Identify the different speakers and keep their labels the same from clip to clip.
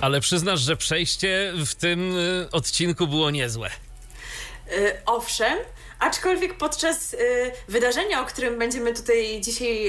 Speaker 1: Ale przyznasz, że przejście w tym y, odcinku było niezłe.
Speaker 2: Y, owszem, aczkolwiek podczas y, wydarzenia, o którym będziemy tutaj dzisiaj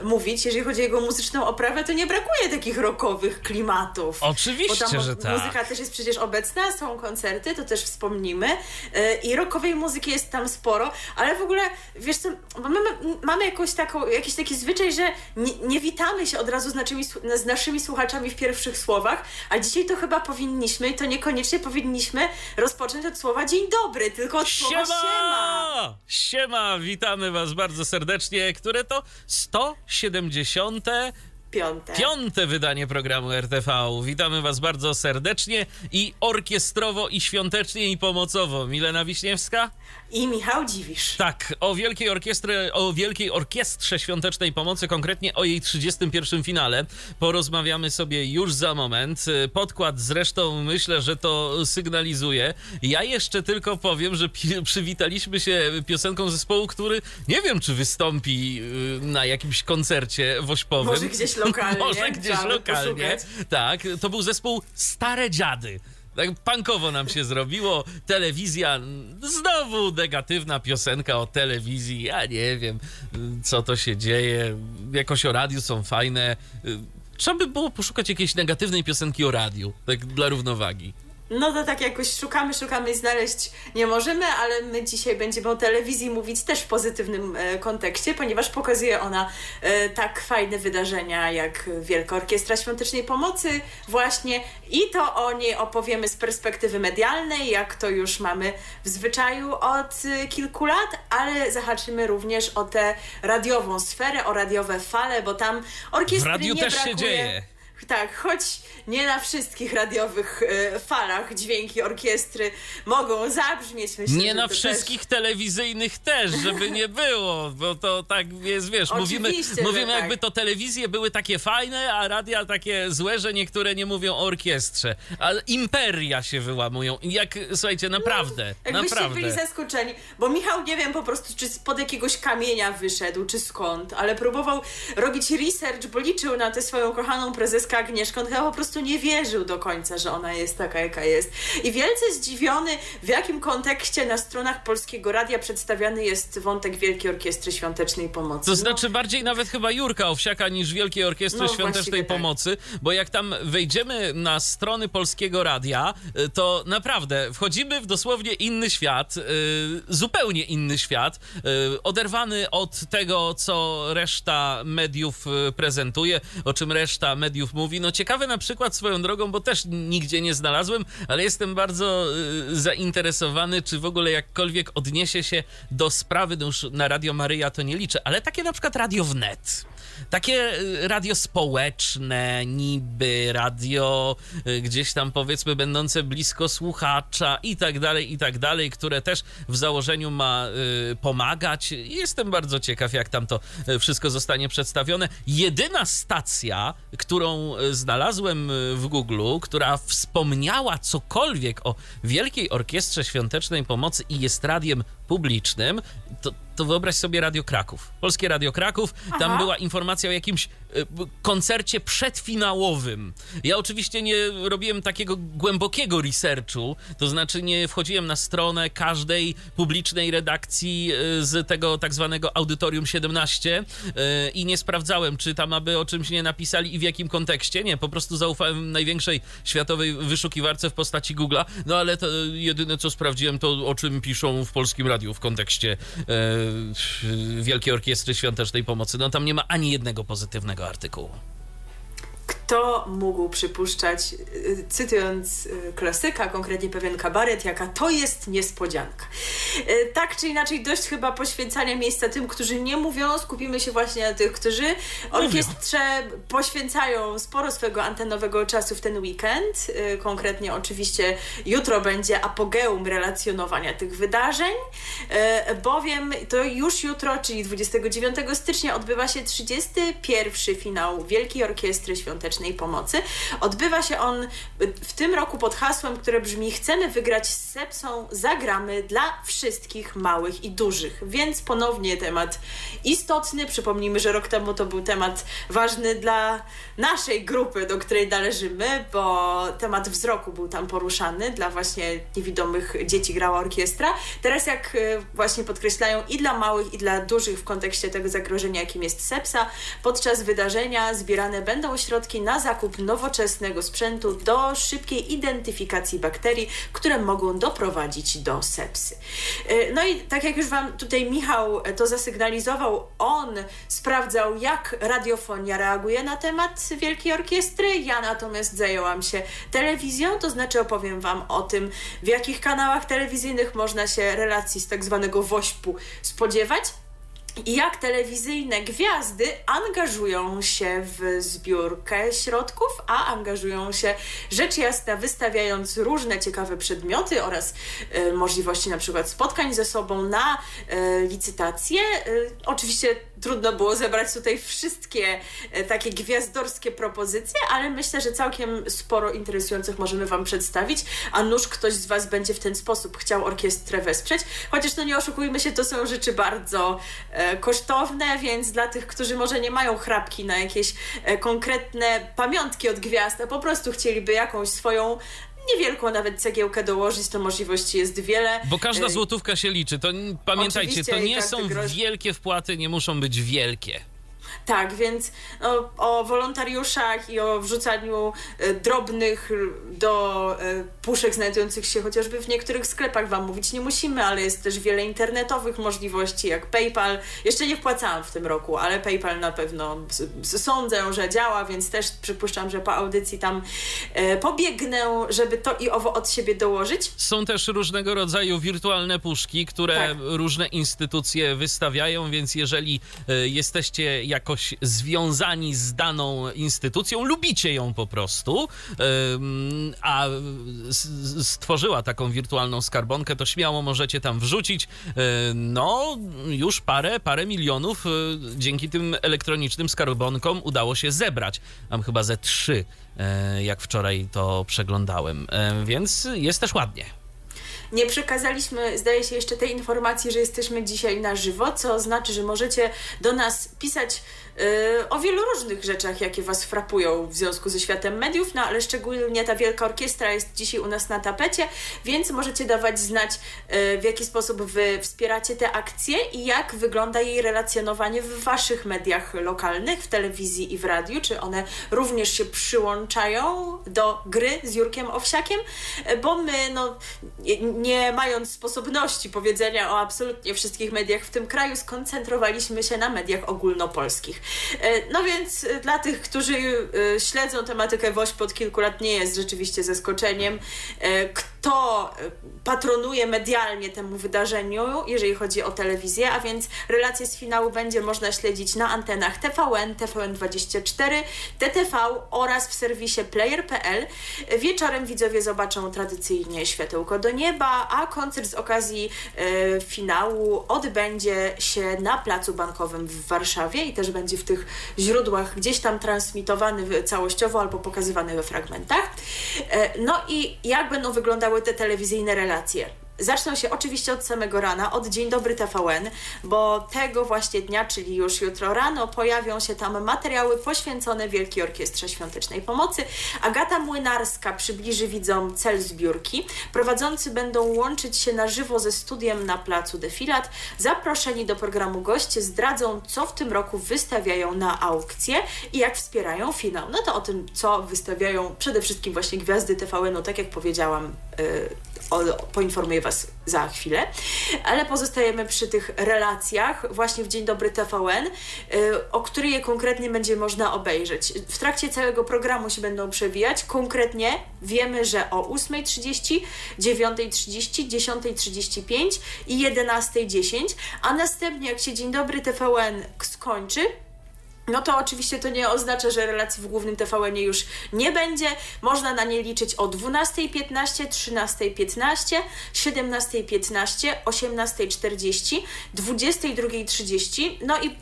Speaker 2: y, mówić, jeżeli chodzi o jego muzyczną oprawę, to nie brakuje takich rockowych klimatów.
Speaker 1: Oczywiście,
Speaker 2: Bo tam
Speaker 1: że tak.
Speaker 2: Muzyka też jest przecież obecna, są koncerty, to też wspomnimy. Y, I rockowej muzyki jest tam sporo, ale w ogóle, wiesz co, mamy, mamy jakąś taką, jakiś taki zwyczaj, że nie, nie witamy się od razu z naszymi, z naszymi słuchaczami w pierwszych słowach, a dzisiaj to chyba powinniśmy i to niekoniecznie powinniśmy rozpocząć od słowa dzień dobry, tylko od słowa siema.
Speaker 1: Siema! Witamy Was bardzo serdecznie, które to 170.
Speaker 2: Piąte.
Speaker 1: Piąte wydanie programu RTV. Witamy Was bardzo serdecznie i orkiestrowo, i świątecznie, i pomocowo. Milena Wiśniewska?
Speaker 2: I Michał Dziwisz.
Speaker 1: Tak, o Wielkiej, Orkiestrze, o Wielkiej Orkiestrze Świątecznej Pomocy, konkretnie o jej 31. finale, porozmawiamy sobie już za moment. Podkład zresztą myślę, że to sygnalizuje. Ja jeszcze tylko powiem, że przywitaliśmy się piosenką zespołu, który nie wiem, czy wystąpi y, na jakimś koncercie wośpowym.
Speaker 2: Może gdzieś lokalnie.
Speaker 1: Może gdzieś lokalnie.
Speaker 2: poszukać.
Speaker 1: Tak, to był zespół Stare Dziady. Tak punkowo nam się zrobiło. Telewizja, znowu negatywna piosenka o telewizji. Ja nie wiem, co to się dzieje. Jakoś o radiu są fajne. Trzeba by było poszukać jakiejś negatywnej piosenki o radiu, tak dla równowagi.
Speaker 2: No to tak jakoś szukamy, szukamy i znaleźć nie możemy, ale my dzisiaj będziemy o telewizji mówić też w pozytywnym e, kontekście, ponieważ pokazuje ona e, tak fajne wydarzenia jak Wielka Orkiestra Świątecznej Pomocy właśnie i to o niej opowiemy z perspektywy medialnej, jak to już mamy w zwyczaju od e, kilku lat, ale zahaczymy również o tę radiową sferę, o radiowe fale, bo tam orkiestry
Speaker 1: W radiu
Speaker 2: nie
Speaker 1: też się
Speaker 2: brakuje.
Speaker 1: dzieje.
Speaker 2: Tak, choć nie na wszystkich radiowych e, falach dźwięki orkiestry mogą zabrzmieć. Myślę,
Speaker 1: Nie na wszystkich telewizyjnych też, żeby nie było, bo to tak jest, wiesz, mówimy,
Speaker 2: Oczywiście,
Speaker 1: mówimy
Speaker 2: tak.
Speaker 1: jakby to telewizje były takie fajne, a radia takie złe, że niektóre nie mówią o orkiestrze. Ale imperia się wyłamują. Jak, słuchajcie, naprawdę,
Speaker 2: Też, jakbyście
Speaker 1: naprawdę.
Speaker 2: byli zaskoczeni, bo Michał nie wiem po prostu, czy spod jakiegoś kamienia wyszedł, czy skąd, ale próbował robić research, bo liczył na tę swoją kochaną prezeskę Agnieszkę, on chyba po prostu nie wierzył do końca, że ona jest taka, jaka jest. I wielce zdziwiony, w jakim kontekście na stronach Polskiego Radia przedstawiany jest wątek Wielkiej Orkiestry Świątecznej Pomocy.
Speaker 1: To znaczy bardziej nawet chyba Jurka Owsiaka niż Wielkiej Orkiestry
Speaker 2: No,
Speaker 1: Świątecznej
Speaker 2: tak.
Speaker 1: Pomocy, bo jak tam wejdziemy na strony Polskiego Radia, y, to naprawdę wchodzimy w dosłownie inny świat, y, zupełnie inny świat, y, oderwany od tego, co reszta mediów prezentuje, o czym reszta mediów mówi. No ciekawe na przykład swoją drogą, bo też nigdzie nie znalazłem, ale jestem bardzo y, zainteresowany, czy w ogóle jakkolwiek odniesie się do sprawy, no już na Radio Maryja to nie liczę, ale takie na przykład Radio Wnet. Takie y, radio społeczne, niby radio y, gdzieś tam powiedzmy będące blisko słuchacza i tak dalej, i tak dalej, które też w założeniu ma y, pomagać. Jestem bardzo ciekaw, jak tam to wszystko zostanie przedstawione. Jedyna stacja, którą znalazłem w Google, która wspomniała cokolwiek o Wielkiej Orkiestrze Świątecznej Pomocy i jest radiem publicznym, to, to wyobraź sobie Radio Kraków. Polskie Radio Kraków, tam
Speaker 2: Aha.
Speaker 1: była informacja o jakimś e, koncercie przedfinałowym. Ja oczywiście nie robiłem takiego głębokiego researchu, to znaczy nie wchodziłem na stronę każdej publicznej redakcji e, z tego tak zwanego Audytorium 17 e, i nie sprawdzałem, czy tam aby o czymś nie napisali i w jakim kontekście. Nie, po prostu zaufałem największej światowej wyszukiwarce w postaci Google'a, no ale to jedyne co sprawdziłem to o czym piszą w Polskim Radiu w kontekście e, Wielkiej Orkiestry Świątecznej Pomocy. No tam nie ma ani jednego pozytywnego artykułu.
Speaker 2: Kto mógł przypuszczać, y, cytując y, klasyka, konkretnie pewien kabaret, jaka to jest niespodzianka. Y, tak czy inaczej, dość chyba poświęcania miejsca tym, którzy nie mówią, skupimy się właśnie na tych, którzy orkiestrze poświęcają sporo swojego antenowego czasu w ten weekend. Konkretnie oczywiście jutro będzie apogeum relacjonowania tych wydarzeń, bowiem to już jutro, czyli 29 stycznia odbywa się 31 finał Wielkiej Orkiestry Świątecznej Pomocy. Odbywa się on w tym roku pod hasłem, które brzmi Chcemy wygrać z Sepsą, zagramy dla wszystkich małych i dużych. Więc ponownie temat istotny. Przypomnijmy, że rok temu to był temat ważny dla naszej grupy, do której należymy, bo temat wzroku był tam poruszany. Dla właśnie niewidomych dzieci grała orkiestra. Teraz jak e, właśnie podkreślają i dla małych, i dla dużych w kontekście tego zagrożenia, jakim jest sepsa, podczas wydarzenia zbierane będą środki na zakup nowoczesnego sprzętu do szybkiej identyfikacji bakterii, które mogą doprowadzić do sepsy. E, no i tak jak już Wam tutaj Michał to zasygnalizował, on sprawdzał, jak radiofonia reaguje na temat Wielkiej Orkiestry. Ja natomiast zajęłam się telewizją, to znaczy opowiem Wam o tym, w jakich kanałach telewizyjnych można się relacji z tak zwanego wośpu spodziewać i jak telewizyjne gwiazdy angażują się w zbiórkę środków, a angażują się rzecz jasna wystawiając różne ciekawe przedmioty oraz y, możliwości na przykład spotkań ze sobą na y, licytacje. Y, oczywiście trudno było zebrać tutaj wszystkie takie gwiazdorskie propozycje, ale myślę, że całkiem sporo interesujących możemy Wam przedstawić, a nuż ktoś z Was będzie w ten sposób chciał orkiestrę wesprzeć, chociaż no nie oszukujmy się, to są rzeczy bardzo kosztowne, więc dla tych, którzy może nie mają chrapki na jakieś e, konkretne pamiątki od gwiazd, a po prostu chcieliby jakąś swoją niewielką nawet cegiełkę dołożyć, to możliwości jest wiele.
Speaker 1: Bo każda e, złotówka się liczy. To pamiętajcie, Oczywiście, to nie są grosz... wielkie wpłaty, nie muszą być wielkie.
Speaker 2: Tak, więc no, o wolontariuszach i o wrzucaniu e, drobnych do e, puszek znajdujących się chociażby w niektórych sklepach Wam mówić nie musimy, ale jest też wiele internetowych możliwości, jak PayPal. Jeszcze nie wpłacałam w tym roku, ale PayPal na pewno sądzę, że działa, więc też przypuszczam, że po audycji tam e, pobiegnę, żeby to i owo od siebie dołożyć.
Speaker 1: Są też różnego rodzaju wirtualne puszki, które tak. różne instytucje wystawiają, więc jeżeli jesteście jakoś jakoś związani z daną instytucją, lubicie ją po prostu, a stworzyła taką wirtualną skarbonkę, to śmiało możecie tam wrzucić. No, już parę, parę milionów e, dzięki tym elektronicznym skarbonkom udało się zebrać. Mam chyba ze trzy, e, jak wczoraj to przeglądałem, e, więc jest też ładnie.
Speaker 2: Nie przekazaliśmy, zdaje się, jeszcze tej informacji, że jesteśmy dzisiaj na żywo, co znaczy, że możecie do nas pisać Y, o wielu różnych rzeczach, jakie Was frapują w związku ze światem mediów, no ale szczególnie ta Wielka Orkiestra jest dzisiaj u nas na tapecie, więc możecie dawać znać, y, w jaki sposób Wy wspieracie te akcje i jak wygląda jej relacjonowanie w Waszych mediach lokalnych, w telewizji i w radiu, czy one również się przyłączają do gry z Jurkiem Owsiakiem, bo my, no, nie mając sposobności powiedzenia o absolutnie wszystkich mediach w tym kraju, skoncentrowaliśmy się na mediach ogólnopolskich. E, no więc e, dla tych, którzy e, śledzą tematykę WOŚP od kilku lat, nie jest rzeczywiście zaskoczeniem. Kto patronuje medialnie temu wydarzeniu, jeżeli chodzi o telewizję, a więc relacje z finału będzie można śledzić na antenach TVN, TVN24, TTV oraz w serwisie player.pl. Wieczorem widzowie zobaczą tradycyjnie światełko do nieba, a koncert z okazji e, finału odbędzie się na Placu Bankowym w Warszawie i też będzie w tych źródłach gdzieś tam transmitowany całościowo albo pokazywany we fragmentach. E, no i jak będą wyglądały te telewizyjne relacje? Zaczną się oczywiście od samego rana, od Dzień Dobry TVN, bo tego właśnie dnia, czyli już jutro rano, pojawią się tam materiały poświęcone Wielkiej Orkiestrze Świątecznej Pomocy. Agata Młynarska przybliży widzom cel zbiórki. Prowadzący będą łączyć się na żywo ze studiem na placu Defilat. Zaproszeni do programu goście zdradzą, co w tym roku wystawiają na aukcję i jak wspierają finał. No to o tym, co wystawiają przede wszystkim właśnie gwiazdy TVN-u, tak jak powiedziałam, o, poinformuję Was za chwilę. Ale pozostajemy przy tych relacjach właśnie w Dzień Dobry TVN, y, o której je konkretnie będzie można obejrzeć. W trakcie całego programu się będą przewijać. Konkretnie wiemy, że o 8.30, 9.30, 10.35 i 11.10, a następnie jak się Dzień Dobry TVN skończy, no to oczywiście to nie oznacza, że relacji w głównym tvn już nie będzie. Można na nie liczyć o 12.15, 13.15, 17.15, 18.40, 22.30, no i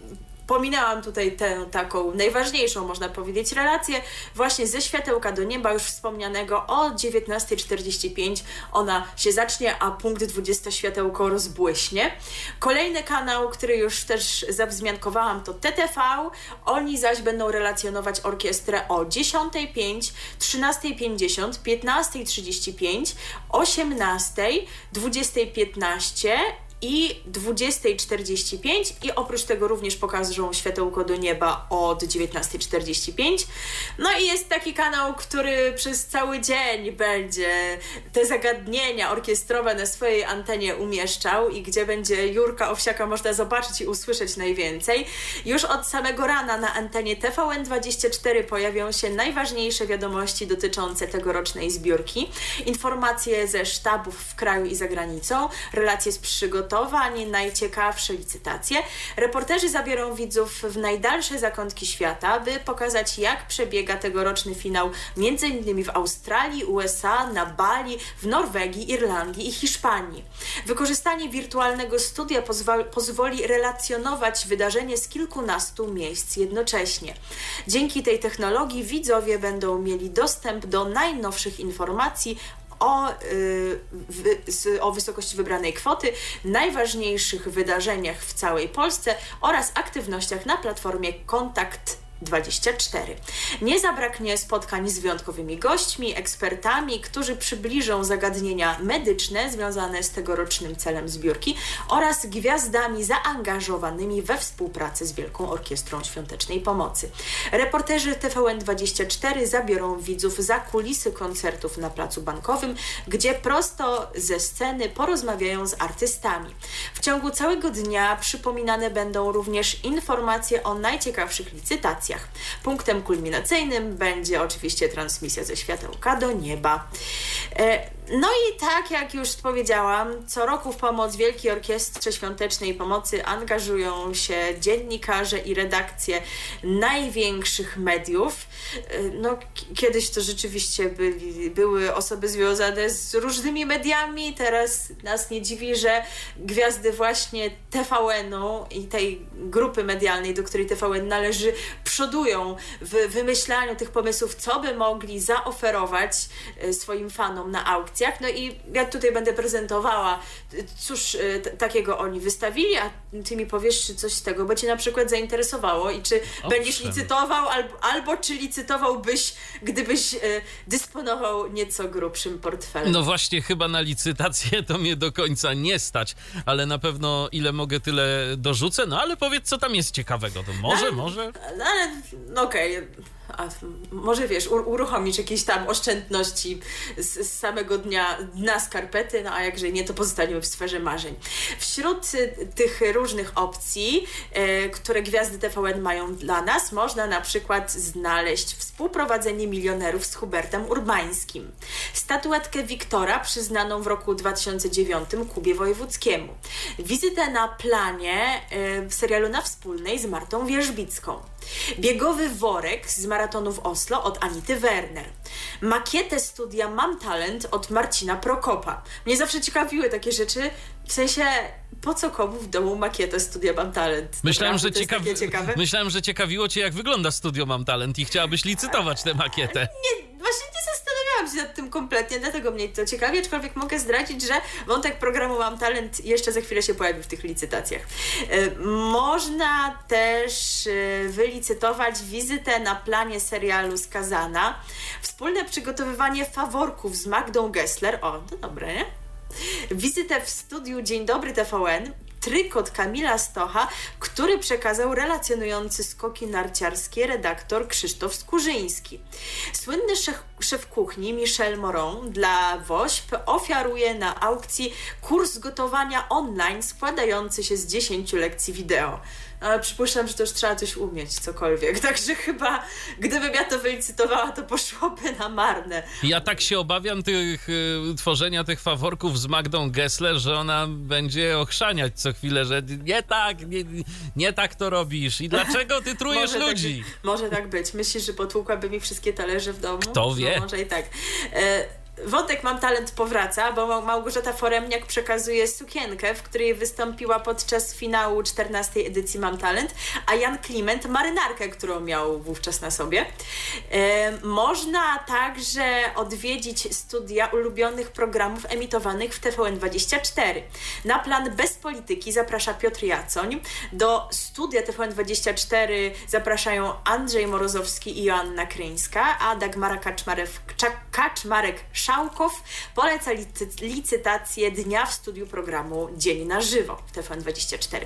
Speaker 2: pominęłam tutaj tę taką najważniejszą, można powiedzieć, relację właśnie ze światełka do nieba, już wspomnianego o 19.45 ona się zacznie, a punkt 20 światełko rozbłyśnie. Kolejny kanał, który już też zawzmiankowałam to TTV, oni zaś będą relacjonować orkiestrę o 10.05, 13.50, 15.35, 18.00, 20.15 i 20.45 i oprócz tego również pokażą światełko do nieba od 19.45. No i jest taki kanał, który przez cały dzień będzie te zagadnienia orkiestrowe na swojej antenie umieszczał i gdzie będzie Jurka Owsiaka można zobaczyć i usłyszeć najwięcej. Już od samego rana na antenie TVN24 pojawią się najważniejsze wiadomości dotyczące tegorocznej zbiórki, informacje ze sztabów w kraju i za granicą, relacje z przygotowaniem przygotowań, najciekawsze licytacje. Reporterzy zabiorą widzów w najdalsze zakątki świata, by pokazać, jak przebiega tegoroczny finał m.in. w Australii, USA, na Bali, w Norwegii, Irlandii i Hiszpanii. Wykorzystanie wirtualnego studia pozwoli relacjonować wydarzenie z kilkunastu miejsc jednocześnie. Dzięki tej technologii widzowie będą mieli dostęp do najnowszych informacji o, y, o wysokości wybranej kwoty, najważniejszych wydarzeniach w całej Polsce oraz aktywnościach na platformie Kontakt 24. Nie zabraknie spotkań z wyjątkowymi gośćmi, ekspertami, którzy przybliżą zagadnienia medyczne związane z tegorocznym celem zbiórki oraz gwiazdami zaangażowanymi we współpracę z Wielką Orkiestrą Świątecznej Pomocy. Reporterzy TVN24 zabiorą widzów za kulisy koncertów na Placu Bankowym, gdzie prosto ze sceny porozmawiają z artystami. W ciągu całego dnia przypominane będą również informacje o najciekawszych licytacjach Punktem kulminacyjnym będzie oczywiście transmisja ze światełka do nieba. E, no i tak jak już powiedziałam, co roku w pomoc Wielkiej Orkiestrze Świątecznej Pomocy angażują się dziennikarze i redakcje największych mediów. E, no, kiedyś to rzeczywiście byli, były osoby związane z różnymi mediami, teraz nas nie dziwi, że gwiazdy właśnie TVN-u i tej grupy medialnej, do której TVN należy, przodują w wymyślaniu tych pomysłów, co by mogli zaoferować e, swoim fanom na aukcjach. No i ja tutaj będę prezentowała, cóż e, takiego oni wystawili, a ty mi powiesz, czy coś z tego by cię na przykład zainteresowało i czy Owszem. będziesz licytował, albo, albo czy licytowałbyś, gdybyś e, dysponował nieco grubszym portfelem.
Speaker 1: No właśnie, chyba na licytację to mnie do końca nie stać, ale na pewno ile mogę, tyle dorzucę. No ale powiedz, co tam jest ciekawego. To może, no, może?
Speaker 2: No ale, no okej. Okay a może wiesz, uruchomić jakieś tam oszczędności z, z, samego dnia na skarpety, no a jakże nie, to pozostaniemy w sferze marzeń. Wśród y, tych różnych opcji, y, które gwiazdy TVN mają dla nas, można na przykład znaleźć współprowadzenie milionerów z Hubertem Urbańskim, statuetkę Wiktora przyznaną w roku 2009 Kubie Wojewódzkiemu, wizytę na planie y, w serialu Na Wspólnej z Martą Wierzbicką, biegowy worek z maratonu w Oslo od Anity Werner. Makietę studia Mam Talent od Marcina Prokopa. Mnie zawsze ciekawiły takie rzeczy, w sensie po co komu w domu makietę studia Mam Talent?
Speaker 1: Myślałem że, ciekawi... Myślałem, że ciekawiło cię, jak wygląda studio Mam Talent i chciałabyś licytować tę makietę.
Speaker 2: Nie, właśnie nie zastanawiałam się nad tym kompletnie, dlatego mnie to ciekawi, aczkolwiek mogę zdradzić, że wątek programu Mam Talent jeszcze za chwilę się pojawi w tych licytacjach. E, można też e, wylicytować wizytę na planie serialu Skazana, wspólne przygotowywanie faworków z Magdą Gessler, o, to dobre, nie? Wizytę w studiu Dzień Dobry TVN, trykot Kamila Stocha, który przekazał relacjonujący skoki narciarskie redaktor Krzysztof Skurzyński. Słynny szef, szef kuchni Michel Moron dla WOŚP ofiaruje na aukcji kurs gotowania online składający się z 10 lekcji wideo ale przypuszczam, że to już trzeba coś umieć, cokolwiek. Także chyba, gdybym ja to wylicytowała, to poszłoby na marne.
Speaker 1: Ja tak się obawiam tych y, tworzenia tych faworków z Magdą Gessler, że ona będzie ochrzaniać co chwilę, że nie tak, nie, nie tak to robisz i dlaczego ty trujesz
Speaker 2: może tak
Speaker 1: ludzi?
Speaker 2: Tak, może tak być. Myślisz, że potłukłaby mi wszystkie talerze w domu?
Speaker 1: Kto wie?
Speaker 2: No, może i tak. E Wątek Mam Talent powraca, bo Małgorzata Foremniak przekazuje sukienkę, w której wystąpiła podczas finału 14 edycji Mam Talent, a Jan Kliment marynarkę, którą miał wówczas na sobie. E, można także odwiedzić studia ulubionych programów emitowanych w TVN24. Na plan Bez Polityki zaprasza Piotr Jacoń. Do studia TVN24 zapraszają Andrzej Morozowski i Joanna Kryńska, a Dagmara Kaczmarek, Kaczmarek Szałkow poleca licytację dnia w studiu programu Dzień na żywo w TVN24.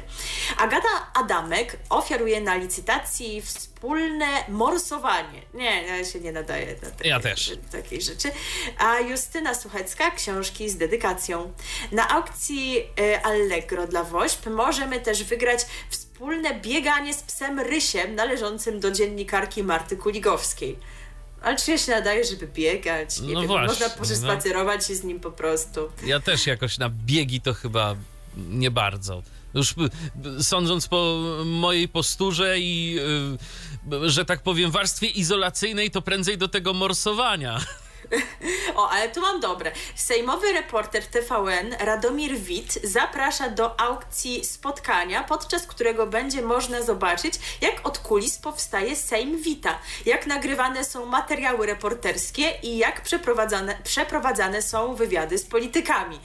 Speaker 2: Agata Adamek ofiaruje na licytacji wspólne morsowanie. Nie, ja się nie nadaję na takie,
Speaker 1: ja też.
Speaker 2: takiej rzeczy. A Justyna Suchecka książki z dedykacją. Na aukcji e, Allegro dla WOŚP możemy też wygrać wspólne bieganie z psem Rysiem należącym do dziennikarki Marty Kuligowskiej. Ale czy ja się nadaje, żeby biegać? Nie
Speaker 1: no
Speaker 2: wiem,
Speaker 1: właśnie,
Speaker 2: można pospacerować
Speaker 1: no.
Speaker 2: się z nim po prostu.
Speaker 1: Ja też jakoś na biegi to chyba nie bardzo. Już sądząc po mojej posturze i, że tak powiem, warstwie izolacyjnej, to prędzej do tego morsowania.
Speaker 2: O, ale tu mam dobre. Sejmowy reporter TVN Radomir Wit zaprasza do aukcji spotkania, podczas którego będzie można zobaczyć, jak od kulis powstaje Sejm Wita, jak nagrywane są materiały reporterskie i jak przeprowadzane, przeprowadzane są wywiady z politykami.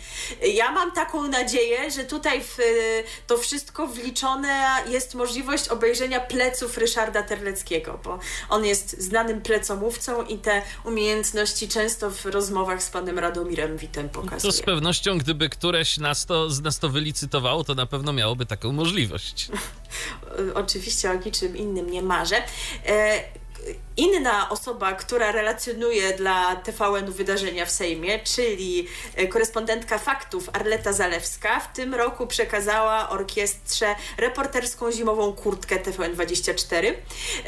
Speaker 2: Ja mam taką nadzieję, że tutaj w to wszystko wliczone jest możliwość obejrzenia pleców Ryszarda Terleckiego, bo on jest znanym plecomówcą i te umiejętności często w rozmowach z panem Radomirem Witem pokazuje.
Speaker 1: To z pewnością, gdyby któreś nas to, z nas to wylicytowało, to na pewno miałoby taką możliwość.
Speaker 2: Oczywiście o niczym innym nie marzę. E inna osoba, która relacjonuje dla TVN-u wydarzenia w Sejmie, czyli e, korespondentka faktów Arleta Zalewska, w tym roku przekazała orkiestrze reporterską zimową kurtkę TVN24.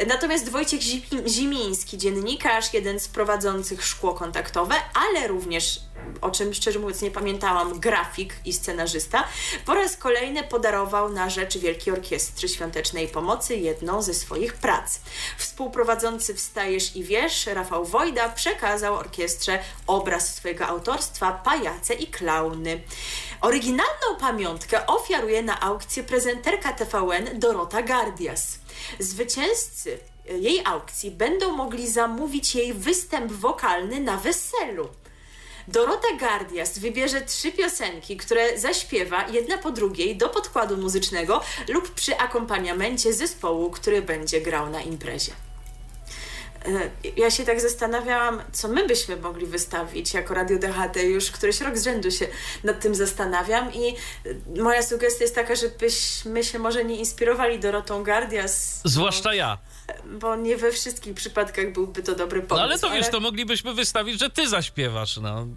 Speaker 2: Natomiast Wojciech Zimiński, dziennikarz, jeden z prowadzących szkło kontaktowe, ale również o czym szczerze mówiąc nie pamiętałam, grafik i scenarzysta, po raz kolejny podarował na rzecz Wielkiej Orkiestry Świątecznej Pomocy jedną ze swoich prac. Współprowadzący Wstajesz i Wiesz, Rafał Wojda przekazał orkiestrze obraz swojego autorstwa Pajace i Klauny. Oryginalną pamiątkę ofiaruje na aukcję prezenterka TVN Dorota Gardias. Zwycięzcy jej aukcji będą mogli zamówić jej występ wokalny na weselu. Dorota Gardias wybierze trzy piosenki, które zaśpiewa jedna po drugiej do podkładu muzycznego lub przy akompaniamencie zespołu, który będzie grał na imprezie. E, ja się tak zastanawiałam, co my byśmy mogli wystawić jako Radio DHT. Już któryś rok z rzędu się nad tym zastanawiam i moja sugestia jest taka, żebyśmy się może nie inspirowali Dorotą Gardias.
Speaker 1: Zwłaszcza ja.
Speaker 2: Bo nie we wszystkich przypadkach byłby to dobry pomysł.
Speaker 1: No ale to wiesz, to moglibyśmy wystawić, że ty zaśpiewasz, no.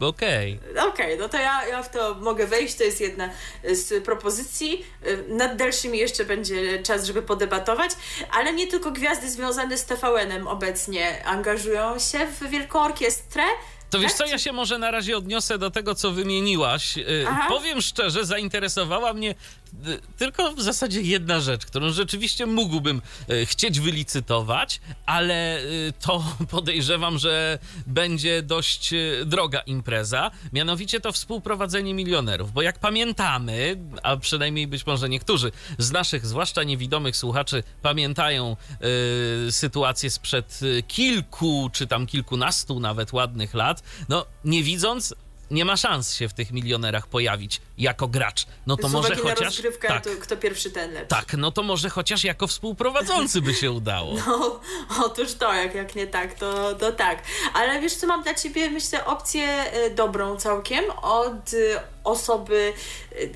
Speaker 1: Okej.
Speaker 2: Okay. Okej, okay, no to ja, ja w to mogę wejść. To jest jedna z propozycji. Nad dalszymi jeszcze będzie czas, żeby podebatować, ale nie tylko gwiazdy związane z TVN-em obecnie angażują się w Wielką Orkiestrę.
Speaker 1: To wiesz tak? co, ja się może na razie odniosę do tego, co wymieniłaś. Y, Aha. Powiem szczerze, zainteresowała mnie tylko w zasadzie jedna rzecz, którą rzeczywiście mógłbym e, chcieć wylicytować, ale e, to podejrzewam, że będzie dość droga impreza. Mianowicie to współprowadzenie milionerów, bo jak pamiętamy, a przynajmniej być może niektórzy z naszych, zwłaszcza niewidomych słuchaczy, pamiętają y, sytuację sprzed kilku czy tam kilkunastu nawet ładnych lat, no nie widząc nie ma szans się w tych milionerach pojawić jako gracz. No to
Speaker 2: Z
Speaker 1: może chociaż.
Speaker 2: rozgrywkę, tak, to kto pierwszy ten lepszy.
Speaker 1: Tak, no to może chociaż jako współprowadzący by się udało.
Speaker 2: No, otóż to, jak, jak nie tak, to, to tak. Ale wiesz co, mam dla ciebie, myślę, opcję e, dobrą całkiem od osoby,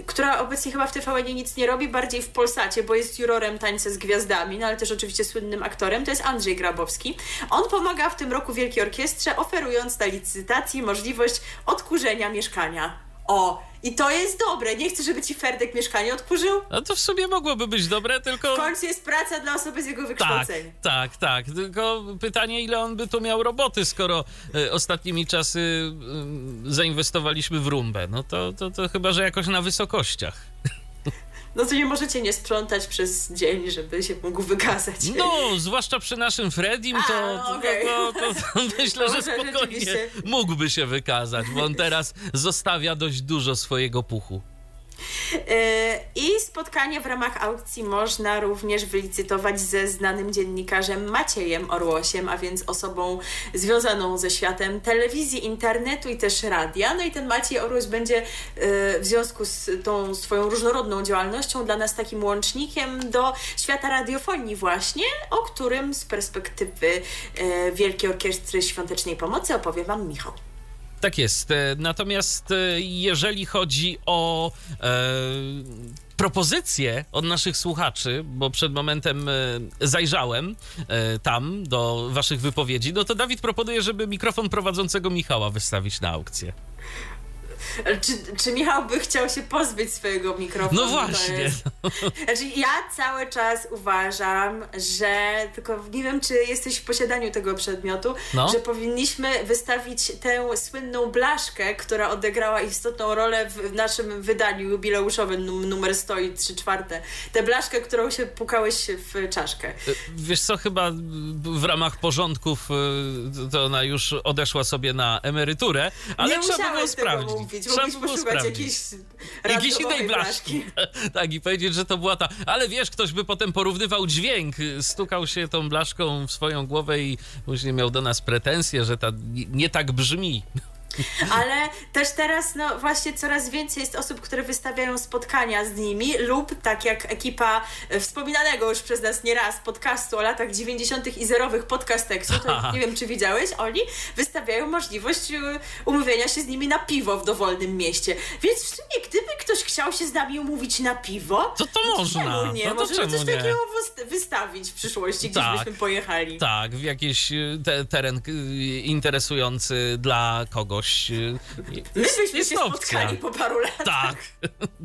Speaker 2: która obecnie chyba w TVN nic nie robi, bardziej w Polsacie, bo jest jurorem Tańce z Gwiazdami, no ale też oczywiście słynnym aktorem, to jest Andrzej Grabowski. On pomaga w tym roku Wielkiej Orkiestrze, oferując na licytacji możliwość odkurzenia mieszkania. O, i to jest dobre. Nie chcę, żeby ci Ferdek mieszkanie odkurzył?
Speaker 1: No to w sumie mogłoby być dobre, tylko...
Speaker 2: W końcu jest praca dla osoby z jego wykształceniem.
Speaker 1: Tak, tak, tak. Tylko pytanie, ile on by tu miał roboty, skoro e, ostatnimi czasy e, zainwestowaliśmy w rumbę. No to, to, to chyba, że jakoś na wysokościach.
Speaker 2: No to nie możecie nie sprzątać przez dzień, żeby się mógł wykazać.
Speaker 1: No, zwłaszcza przy naszym Fredim, to,
Speaker 2: A,
Speaker 1: to,
Speaker 2: okej.
Speaker 1: to, to, to myślę, że spokojnie mógłby się wykazać, bo on teraz zostawia dość dużo swojego puchu.
Speaker 2: E, I spotkanie w ramach aukcji można również wylicytować ze znanym dziennikarzem Maciejem Orłosiem, a więc osobą związaną ze światem telewizji, internetu i też radia. No i ten Maciej Orłoś będzie e, w związku z tą swoją różnorodną działalnością dla nas takim łącznikiem do świata radiofonii właśnie, o którym z perspektywy e, Wielkiej Orkiestry Świątecznej Pomocy opowie Wam Michał.
Speaker 1: Tak jest. E, Natomiast e, jeżeli chodzi o e, propozycje od naszych słuchaczy, bo przed momentem e, zajrzałem tam do waszych wypowiedzi, no to Dawid proponuje, żeby mikrofon prowadzącego Michała wystawić na aukcję.
Speaker 2: Czy, czy Michał by chciał się pozbyć swojego mikrofonu?
Speaker 1: No właśnie.
Speaker 2: jest- Znaczy, ja cały czas uważam, że tylko nie wiem, czy jesteś w posiadaniu tego przedmiotu,
Speaker 1: No.
Speaker 2: że powinniśmy wystawić tę słynną blaszkę, która odegrała istotną rolę w naszym wydaniu jubileuszowym num- numer 100 i 3 czwarte. Tę blaszkę, którą się pukałeś w czaszkę.
Speaker 1: E, Wiesz co, chyba w ramach porządków e, to ona już odeszła sobie na emeryturę, ale
Speaker 2: nie
Speaker 1: trzeba było sprawdzić. Trzeba
Speaker 2: mógłbyś poszukać jakiejś
Speaker 1: Jakiejś innej blaszki. tak, i powiedzieć, że to była ta. Ale wiesz, ktoś by potem porównywał dźwięk, stukał się tą blaszką w swoją głowę i później miał do nas pretensje, że ta nie tak brzmi.
Speaker 2: Ale też teraz, no właśnie coraz więcej jest osób, które wystawiają spotkania z nimi lub tak jak ekipa e, wspominanego już przez nas nieraz podcastu o latach 90. i zerowych podcasteksu, to nie wiem czy widziałeś, oni wystawiają możliwość e, umówienia się z nimi na piwo w dowolnym mieście. Więc w sumie gdyby ktoś chciał się z nami umówić na piwo,
Speaker 1: To to można.
Speaker 2: czemu nie?
Speaker 1: No to
Speaker 2: Możemy coś
Speaker 1: nie?
Speaker 2: takiego wys- wystawić w przyszłości, gdzieś
Speaker 1: Tak.
Speaker 2: byśmy pojechali.
Speaker 1: Tak, w jakiś e, te, teren interesujący dla kogoś. E,
Speaker 2: My byśmy
Speaker 1: jest
Speaker 2: się
Speaker 1: opcja.
Speaker 2: spotkali po paru latach.
Speaker 1: Tak,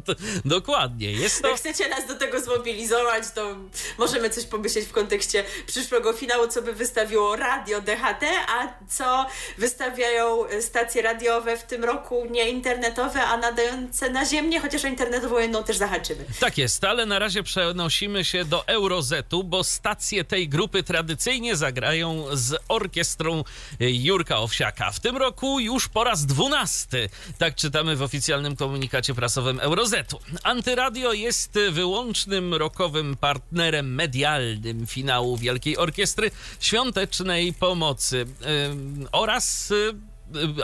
Speaker 1: dokładnie. Jest to.
Speaker 2: Jak chcecie nas do tego zmobilizować, to możemy coś pomyśleć w kontekście przyszłego finału, co by wystawiło radio DHT, a co wystawiają stacje radiowe w tym roku, nie internetowe, a nadające na ziemię, chociaż o internetową jedną też zahaczymy.
Speaker 1: Tak jest, ale na razie przenosimy się do Eurozetu, bo stacje tej grupy tradycyjnie zagrają z orkiestrą Jurka Owsiaka. W tym roku już po raz dwunasty, tak czytamy w oficjalnym komunikacie prasowym Eurozetu. Antyradio jest wyłącznym rokowym partnerem medialnym finału Wielkiej Orkiestry Świątecznej Pomocy Ym, oraz y,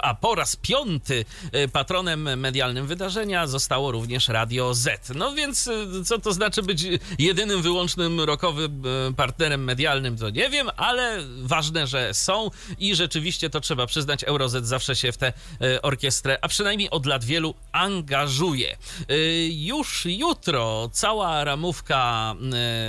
Speaker 1: a po raz piąty y, patronem medialnym wydarzenia zostało również Radio Z. No więc y, co to znaczy być jedynym wyłącznym rokowym y, partnerem medialnym, to nie wiem, ale ważne, że są i rzeczywiście to trzeba przyznać, Euroz zawsze się w tę orkiestrę, a przynajmniej od lat wielu angażuje. Już jutro cała ramówka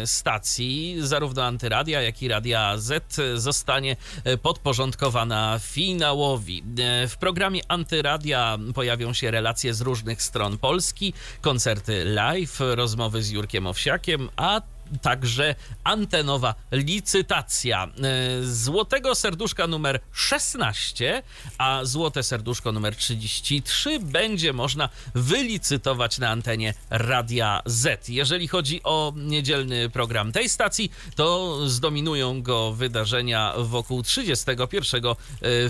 Speaker 1: stacji, zarówno Antyradia, jak i Radia Z zostanie podporządkowana finałowi. E, W programie Antyradia pojawią się relacje z różnych stron Polski, koncerty live, rozmowy z Jurkiem Owsiakiem, a także antenowa licytacja. E, Złotego serduszka numer 16, a złote serduszko numer 33 będzie można wylicytować na antenie Radia Z. Jeżeli chodzi o niedzielny program tej stacji, to zdominują go wydarzenia wokół 31 e,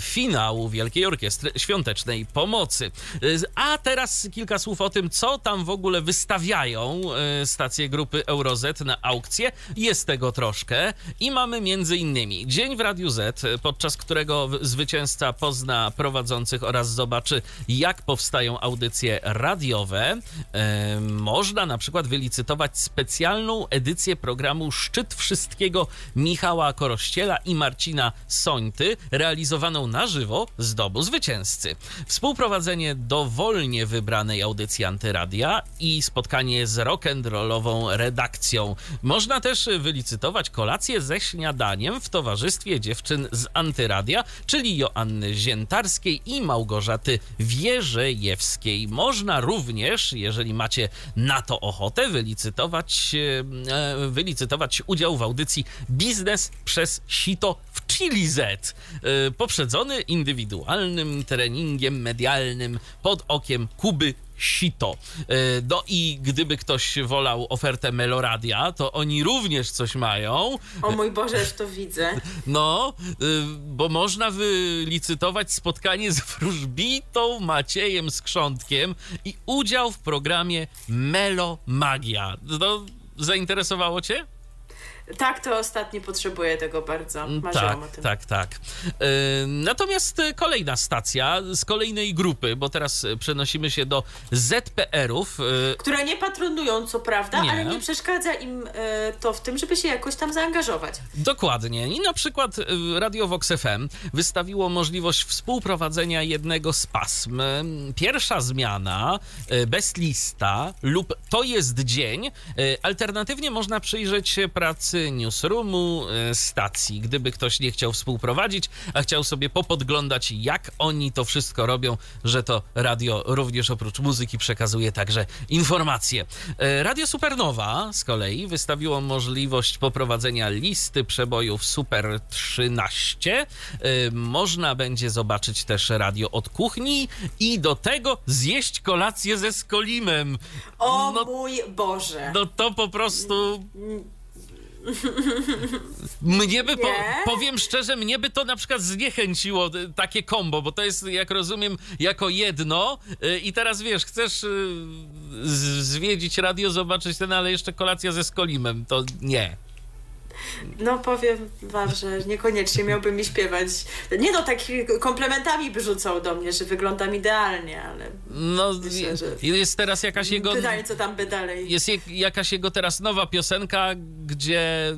Speaker 1: finału Wielkiej Orkiestry Świątecznej Pomocy. E, A teraz kilka słów o tym, co tam w ogóle wystawiają stacje grupy Euroz na aukcje. Jest tego troszkę i mamy między innymi Dzień w Radiu Z, podczas którego zwycięzca pozna prowadzących oraz zobaczy, jak powstają audycje radiowe. E, można na przykład wylicytować specjalną edycję programu Szczyt Wszystkiego Michała Korościela i Marcina Sońty, realizowaną na żywo z domu zwycięzcy. Współprowadzenie dowolnie wybranej audycji Antyradia i spotkanie z rock'n'rollową redakcją. Można też wylicytować kolację ze śniadaniem w towarzystwie dziewczyn z Antyradia, czyli Joanny Ziętarskiej i Małgorzaty Wierzejewskiej. Można również, jeżeli macie na to ochotę, wylicytować, e, wylicytować udział w audycji Biznes przez Sito w Chili Z, e, poprzedzony indywidualnym treningiem medialnym pod okiem Kuby Sito. E, no i gdyby ktoś wolał ofertę Meloradia, to oni również coś mają.
Speaker 2: O mój Boże, już to widzę.
Speaker 1: No, bo można wylicytować spotkanie z wróżbitą Maciejem Skrzątkiem i udział w programie Melo Magia. No, zainteresowało cię?
Speaker 2: Tak, to ostatnio potrzebuję tego bardzo.
Speaker 1: Marzyłam tak, o tym. Tak, tak. Natomiast kolejna stacja z kolejnej grupy, bo teraz przenosimy się do ZPR-ów.
Speaker 2: Yy, Które nie patronują, co prawda, nie. ale nie przeszkadza im to w tym, żeby się jakoś tam zaangażować.
Speaker 1: Dokładnie. I na przykład Radio Vox FM wystawiło możliwość współprowadzenia jednego z pasm. Pierwsza zmiana, bez lista lub to jest dzień. Alternatywnie można przyjrzeć się pracy pracy, newsroomu, e, stacji. Gdyby ktoś nie chciał współprowadzić, a chciał sobie popodglądać, jak oni to wszystko robią, że to radio również oprócz muzyki przekazuje także informacje. E, radio Supernowa z kolei wystawiło możliwość poprowadzenia listy przebojów Super 13. E, można będzie zobaczyć też radio od kuchni i do tego zjeść kolację ze Skolimem.
Speaker 2: O no, mój Boże!
Speaker 1: No to po prostu mnie by, po, powiem szczerze, mnie by to na przykład zniechęciło, takie kombo, bo to jest, jak rozumiem, jako jedno. Y, i teraz wiesz, chcesz y, zwiedzić radio, zobaczyć ten, ale jeszcze kolacja ze Skolimem, to nie.
Speaker 2: No powiem wam, że niekoniecznie miałby mi śpiewać. Nie no, takimi komplementami by rzucał do mnie, że wyglądam idealnie, ale.
Speaker 1: No, myślę, że... jest teraz jakaś jego.
Speaker 2: Pytanie, co tam by dalej.
Speaker 1: Jest jakaś jego teraz nowa piosenka, gdzie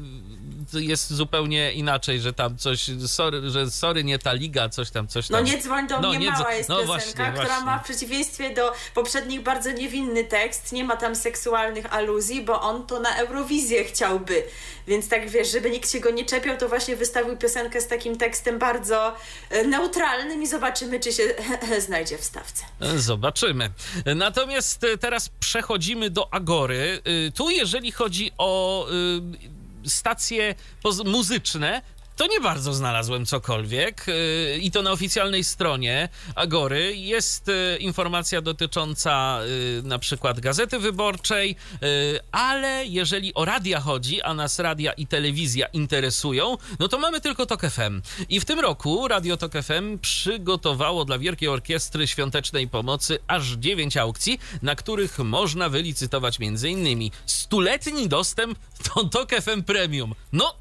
Speaker 1: jest zupełnie inaczej, że tam coś, sorry, że sorry, nie ta liga, coś tam, coś
Speaker 2: no tam. No nie dzwoń do no, mnie, mała jest no, piosenka, właśnie, która właśnie. ma w przeciwieństwie do poprzednich bardzo niewinny tekst, nie ma tam seksualnych aluzji, bo on to na Eurowizję chciałby, więc tak wiesz, żeby nikt się go nie czepiał, to właśnie wystawił piosenkę z takim tekstem bardzo e, neutralnym i zobaczymy, czy się znajdzie w stawce.
Speaker 1: Zobaczymy. Natomiast teraz przechodzimy do Agory. E, tu jeżeli chodzi o stacje muzyczne, to nie bardzo znalazłem cokolwiek y, i to na oficjalnej stronie Agory jest y, informacja dotycząca y, na przykład Gazety Wyborczej, ale jeżeli o radia chodzi, a nas radia i telewizja interesują, no to mamy tylko Tok FM. I w tym roku Radio Tok FM przygotowało dla Wielkiej Orkiestry Świątecznej Pomocy aż 9 aukcji, na których można wylicytować m.in. stuletni dostęp do Tok FM Premium. No,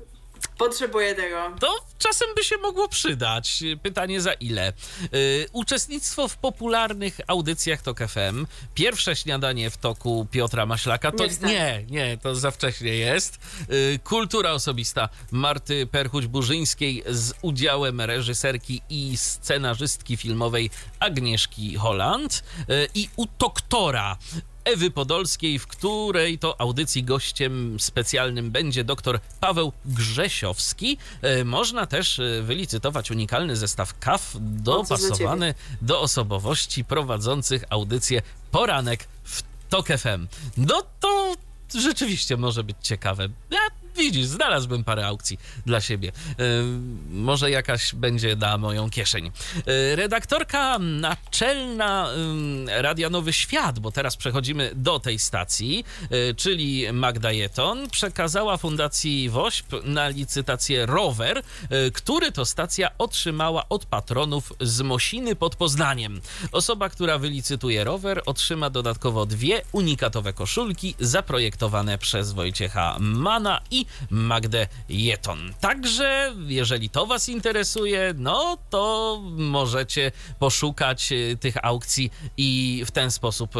Speaker 2: Potrzebuję tego.
Speaker 1: To czasem by się mogło przydać. Pytanie za ile? Yy, uczestnictwo w popularnych audycjach TOK FM. Pierwsze śniadanie w toku Piotra Maślaka. To nie, nie, nie to za wcześnie jest. Yy, kultura osobista Marty Perchuć-Burzyńskiej z udziałem reżyserki i scenarzystki filmowej Agnieszki Holland. Yy, I u doktora Ewy Podolskiej, w której to audycji gościem specjalnym będzie dr Paweł Grzesiowski. E, można też e, wylicytować unikalny zestaw kaw dopasowany do osobowości prowadzących audycję Poranek w TOK FM. No to rzeczywiście może być ciekawe. Ja widzisz, znalazłbym parę aukcji dla siebie. E, może jakaś będzie na moją kieszeń. E, redaktorka naczelna Radia Nowy Świat, bo teraz przechodzimy do tej stacji, czyli Magda Jeton, przekazała Fundacji WOŚP na licytację rower, który to stacja otrzymała od patronów z Mosiny pod Poznaniem. Osoba, która wylicytuje rower, otrzyma dodatkowo dwie unikatowe koszulki zaprojektowane przez Wojciecha Mana i Magdę Jeton. Także, jeżeli to Was interesuje, no to możecie poszukać e, tych aukcji i w ten sposób e,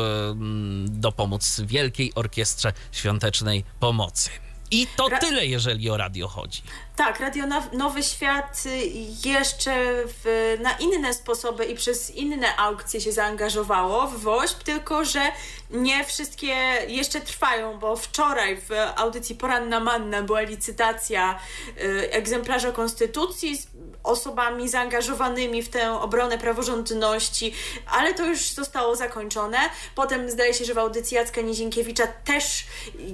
Speaker 1: dopomóc Wielkiej Orkiestrze Świątecznej Pomocy. I to Ra tyle, jeżeli o radio chodzi.
Speaker 2: Tak, Radio Nowy Świat jeszcze w, na inne sposoby i przez inne aukcje się zaangażowało w WOŚP, tylko że nie wszystkie jeszcze trwają, bo wczoraj w audycji Poranna Manna była licytacja y, egzemplarza Konstytucji osobami zaangażowanymi w tę obronę praworządności, ale to już zostało zakończone. Potem zdaje się, że w audycji Jacka Nizinkiewicza też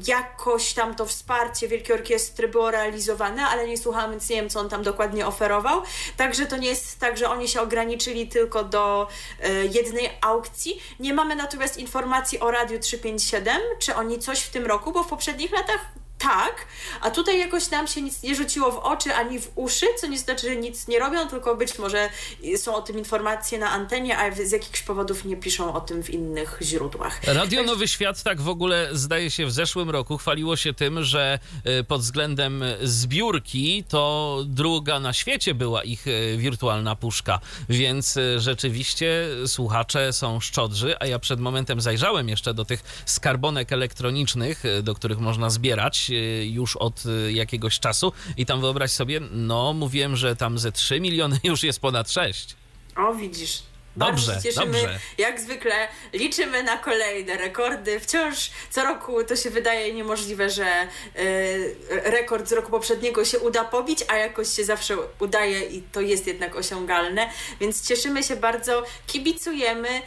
Speaker 2: jakoś tam to wsparcie Wielkiej Orkiestry było realizowane, ale nie słuchałam, więc nie wiem, co on tam dokładnie oferował. Także to nie jest tak, że oni się ograniczyli tylko do y, jednej aukcji. Nie mamy natomiast informacji o Radiu 357, czy oni coś w tym roku, bo w poprzednich latach tak, a tutaj jakoś nam się nic nie rzuciło w oczy ani w uszy, co nie znaczy, że nic nie robią, tylko być może są o tym informacje na antenie, a z jakichś powodów nie piszą o tym w innych źródłach.
Speaker 1: Radio Nowy Świat tak w ogóle zdaje się w zeszłym roku chwaliło się tym, że y, pod względem zbiórki to druga na świecie była ich y, wirtualna puszka, więc y, rzeczywiście słuchacze są szczodrzy, a ja przed momentem zajrzałem jeszcze do tych skarbonek elektronicznych, do których można zbierać już od y, jakiegoś czasu i tam wyobraź sobie, no mówiłem, że tam ze 3 miliony już jest ponad 6.
Speaker 2: O, widzisz.
Speaker 1: Dobrze,
Speaker 2: Bardzo się cieszymy.
Speaker 1: dobrze.
Speaker 2: Jak zwykle liczymy na kolejne rekordy. Wciąż co roku to się wydaje niemożliwe, że y, rekord z roku poprzedniego się uda pobić, a jakoś się zawsze udaje i to jest jednak osiągalne. Więc cieszymy się bardzo, kibicujemy y,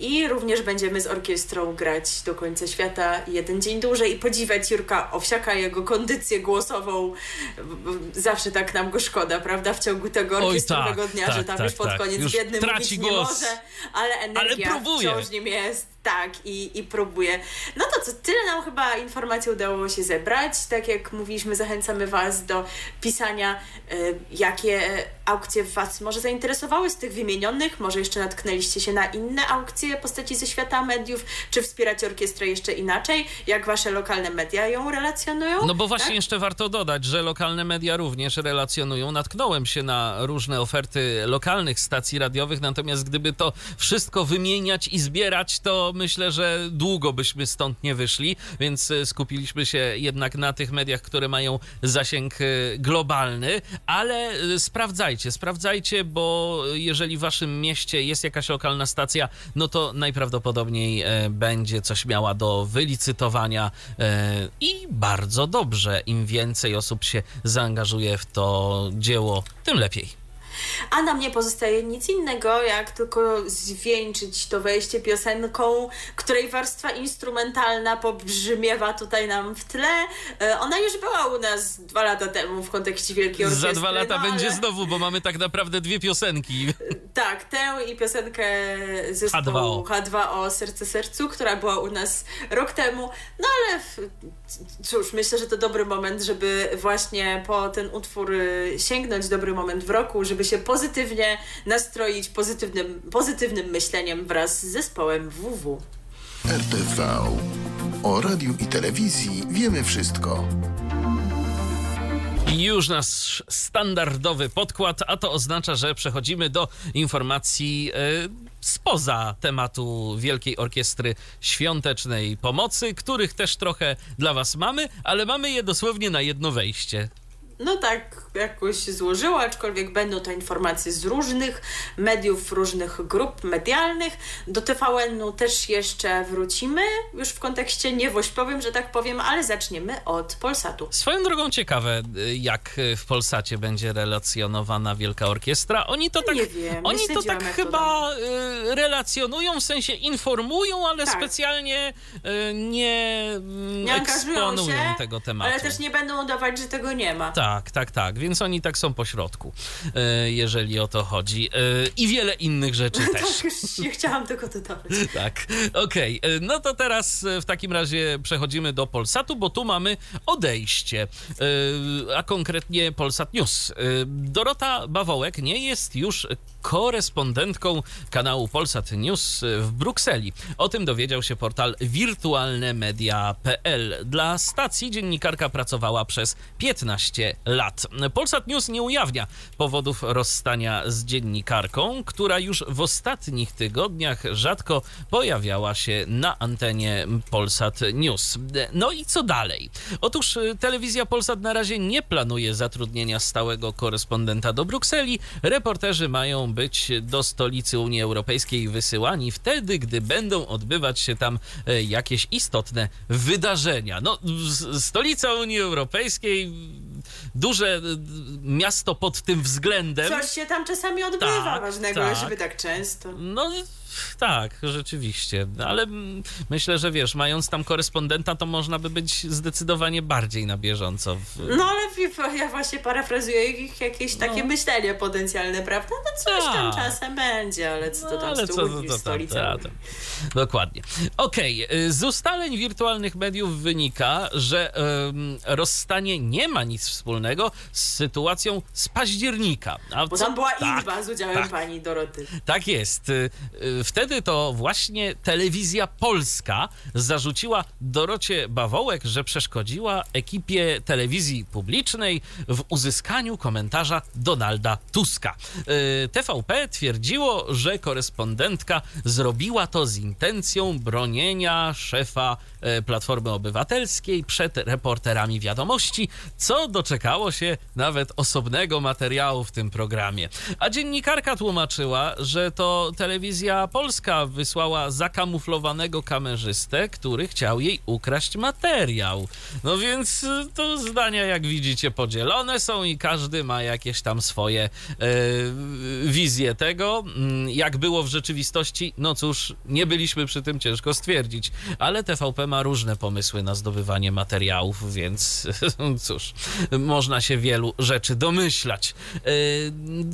Speaker 2: i również będziemy z orkiestrą grać do końca świata jeden dzień dłużej i podziwiać Jurka Owsiaka, jego kondycję głosową. Zawsze tak nam go szkoda, prawda? W ciągu tego orkiestrowego
Speaker 1: tak,
Speaker 2: dnia,
Speaker 1: tak,
Speaker 2: że tam
Speaker 1: tak,
Speaker 2: już pod
Speaker 1: tak.
Speaker 2: koniec
Speaker 1: już
Speaker 2: biedny
Speaker 1: traci głos.
Speaker 2: nie może, ale energia
Speaker 1: ale próbuje.
Speaker 2: wciąż nim jest. Tak, i, i próbuje. No to co, tyle nam chyba informacji udało się zebrać. Tak jak mówiliśmy, zachęcamy Was do pisania, y, jakie aukcje Was może zainteresowały z tych wymienionych. Może jeszcze natknęliście się na inne aukcje postaci ze świata mediów, czy wspierać orkiestrę jeszcze inaczej, jak Wasze lokalne media ją relacjonują.
Speaker 1: No bo właśnie
Speaker 2: tak?
Speaker 1: jeszcze warto dodać, że lokalne media również relacjonują. Natknąłem się na różne oferty lokalnych stacji radiowych, natomiast gdyby to wszystko wymieniać i zbierać, to myślę, że długo byśmy stąd nie wyszli, więc e, skupiliśmy się jednak na tych mediach, które mają zasięg e, globalny, ale e, sprawdzajcie, sprawdzajcie, bo jeżeli w waszym mieście jest jakaś lokalna stacja, no to najprawdopodobniej będzie coś miała do wylicytowania i bardzo dobrze. Im więcej osób się zaangażuje w to dzieło, tym lepiej.
Speaker 2: A nam nie pozostaje nic innego, jak tylko zwieńczyć to wejście piosenką, której warstwa instrumentalna pobrzmiewa tutaj nam w tle. E, ona już była u nas dwa lata temu w kontekście Wielkiej Orkiestry.
Speaker 1: Za dwa lata
Speaker 2: no,
Speaker 1: będzie
Speaker 2: ale...
Speaker 1: znowu, bo mamy tak naprawdę dwie piosenki.
Speaker 2: Tak, tę i piosenkę zespołu H2O. H2O Serce Sercu, która była u nas rok temu. No ale cóż, myślę, że to dobry moment, żeby właśnie po ten utwór y, sięgnąć, dobry moment w roku, żeby się pozytywnie nastroić pozytywnym, pozytywnym myśleniem wraz z zespołem WW.
Speaker 3: RTV. O radiu i telewizji wiemy wszystko.
Speaker 1: Już nasz standardowy podkład, a to oznacza, że przechodzimy do informacji yy, spoza tematu Wielkiej Orkiestry Świątecznej Pomocy, których też trochę dla Was mamy, ale mamy je dosłownie na jedno wejście.
Speaker 2: No tak jakoś złożyło, aczkolwiek będą to informacje z różnych mediów, różnych grup medialnych. Do TVN-u też jeszcze wrócimy, już w kontekście niewośpowym, że tak powiem, ale zaczniemy od Polsatu.
Speaker 1: Swoją drogą ciekawe, y, jak w Polsacie będzie relacjonowana Wielka Orkiestra. Oni to tak,
Speaker 2: Nie wiem,
Speaker 1: oni to tak
Speaker 2: to
Speaker 1: chyba y, relacjonują, w sensie informują, ale
Speaker 2: Tak.
Speaker 1: specjalnie y, nie,
Speaker 2: Nie
Speaker 1: eksponują
Speaker 2: się,
Speaker 1: tego tematu.
Speaker 2: ale też nie będą udawać, że tego nie ma.
Speaker 1: Tak, tak, tak. Więc oni tak są po środku, y, jeżeli o to chodzi. Y, I wiele innych rzeczy też.
Speaker 2: Tak, już nie chciałam tego dodawać.
Speaker 1: Tak, okej. Y, No to teraz w takim razie przechodzimy do Polsatu, bo tu mamy odejście, a konkretnie Polsat News. Dorota Bawołek nie jest już korespondentką kanału Polsat News w Brukseli. O tym dowiedział się portal wirtualnemedia.pl. Dla stacji dziennikarka pracowała przez 15 lat. Polsat News nie ujawnia powodów rozstania z dziennikarką, która już w ostatnich tygodniach rzadko pojawiała się na antenie Polsat News. No i co dalej? Otóż y, telewizja Polsat na razie nie planuje zatrudnienia stałego korespondenta do Brukseli. Reporterzy mają być do stolicy Unii Europejskiej wysyłani wtedy, gdy będą odbywać się tam e, jakieś istotne wydarzenia. No, stolica Unii Europejskiej, duże e, miasto pod tym względem.
Speaker 2: Coś się tam czasami odbywa
Speaker 1: Tak,
Speaker 2: ważnego,
Speaker 1: tak.
Speaker 2: żeby tak często.
Speaker 1: No tak, rzeczywiście, ale myślę, że wiesz, mając tam korespondenta, to można by być zdecydowanie bardziej na bieżąco. W...
Speaker 2: No ale ja właśnie parafrazuję ich jakieś takie myślenie potencjalne, prawda? No coś tam
Speaker 1: No. Tak.
Speaker 2: czasem będzie, ale co to
Speaker 1: No,
Speaker 2: tam z
Speaker 1: co to,
Speaker 2: Unii,
Speaker 1: to, to. Dokładnie. Okej, y, z ustaleń wirtualnych mediów wynika, że rozstanie nie ma nic wspólnego z sytuacją z października. A
Speaker 2: Bo tam była
Speaker 1: tak,
Speaker 2: izba z udziałem
Speaker 1: tak.
Speaker 2: pani Doroty.
Speaker 1: Tak jest. Y, y, Wtedy to właśnie telewizja polska zarzuciła Dorocie Bawołek, że przeszkodziła ekipie telewizji publicznej w uzyskaniu komentarza Donalda Tuska. Y, TVP twierdziło, że korespondentka zrobiła to z intencją bronienia szefa e, Platformy Obywatelskiej przed reporterami wiadomości, co doczekało się nawet osobnego materiału w tym programie. A dziennikarka tłumaczyła, że to telewizja polska wysłała zakamuflowanego kamerzystę, który chciał jej ukraść materiał. No więc y, to zdania, jak widzicie, podzielone są i każdy ma jakieś tam swoje e, wizje tego. Mm, Jak było w rzeczywistości, no cóż, nie byliśmy przy tym, ciężko stwierdzić, ale TVP ma różne pomysły na zdobywanie materiałów, więc cóż, można się wielu rzeczy domyślać. E,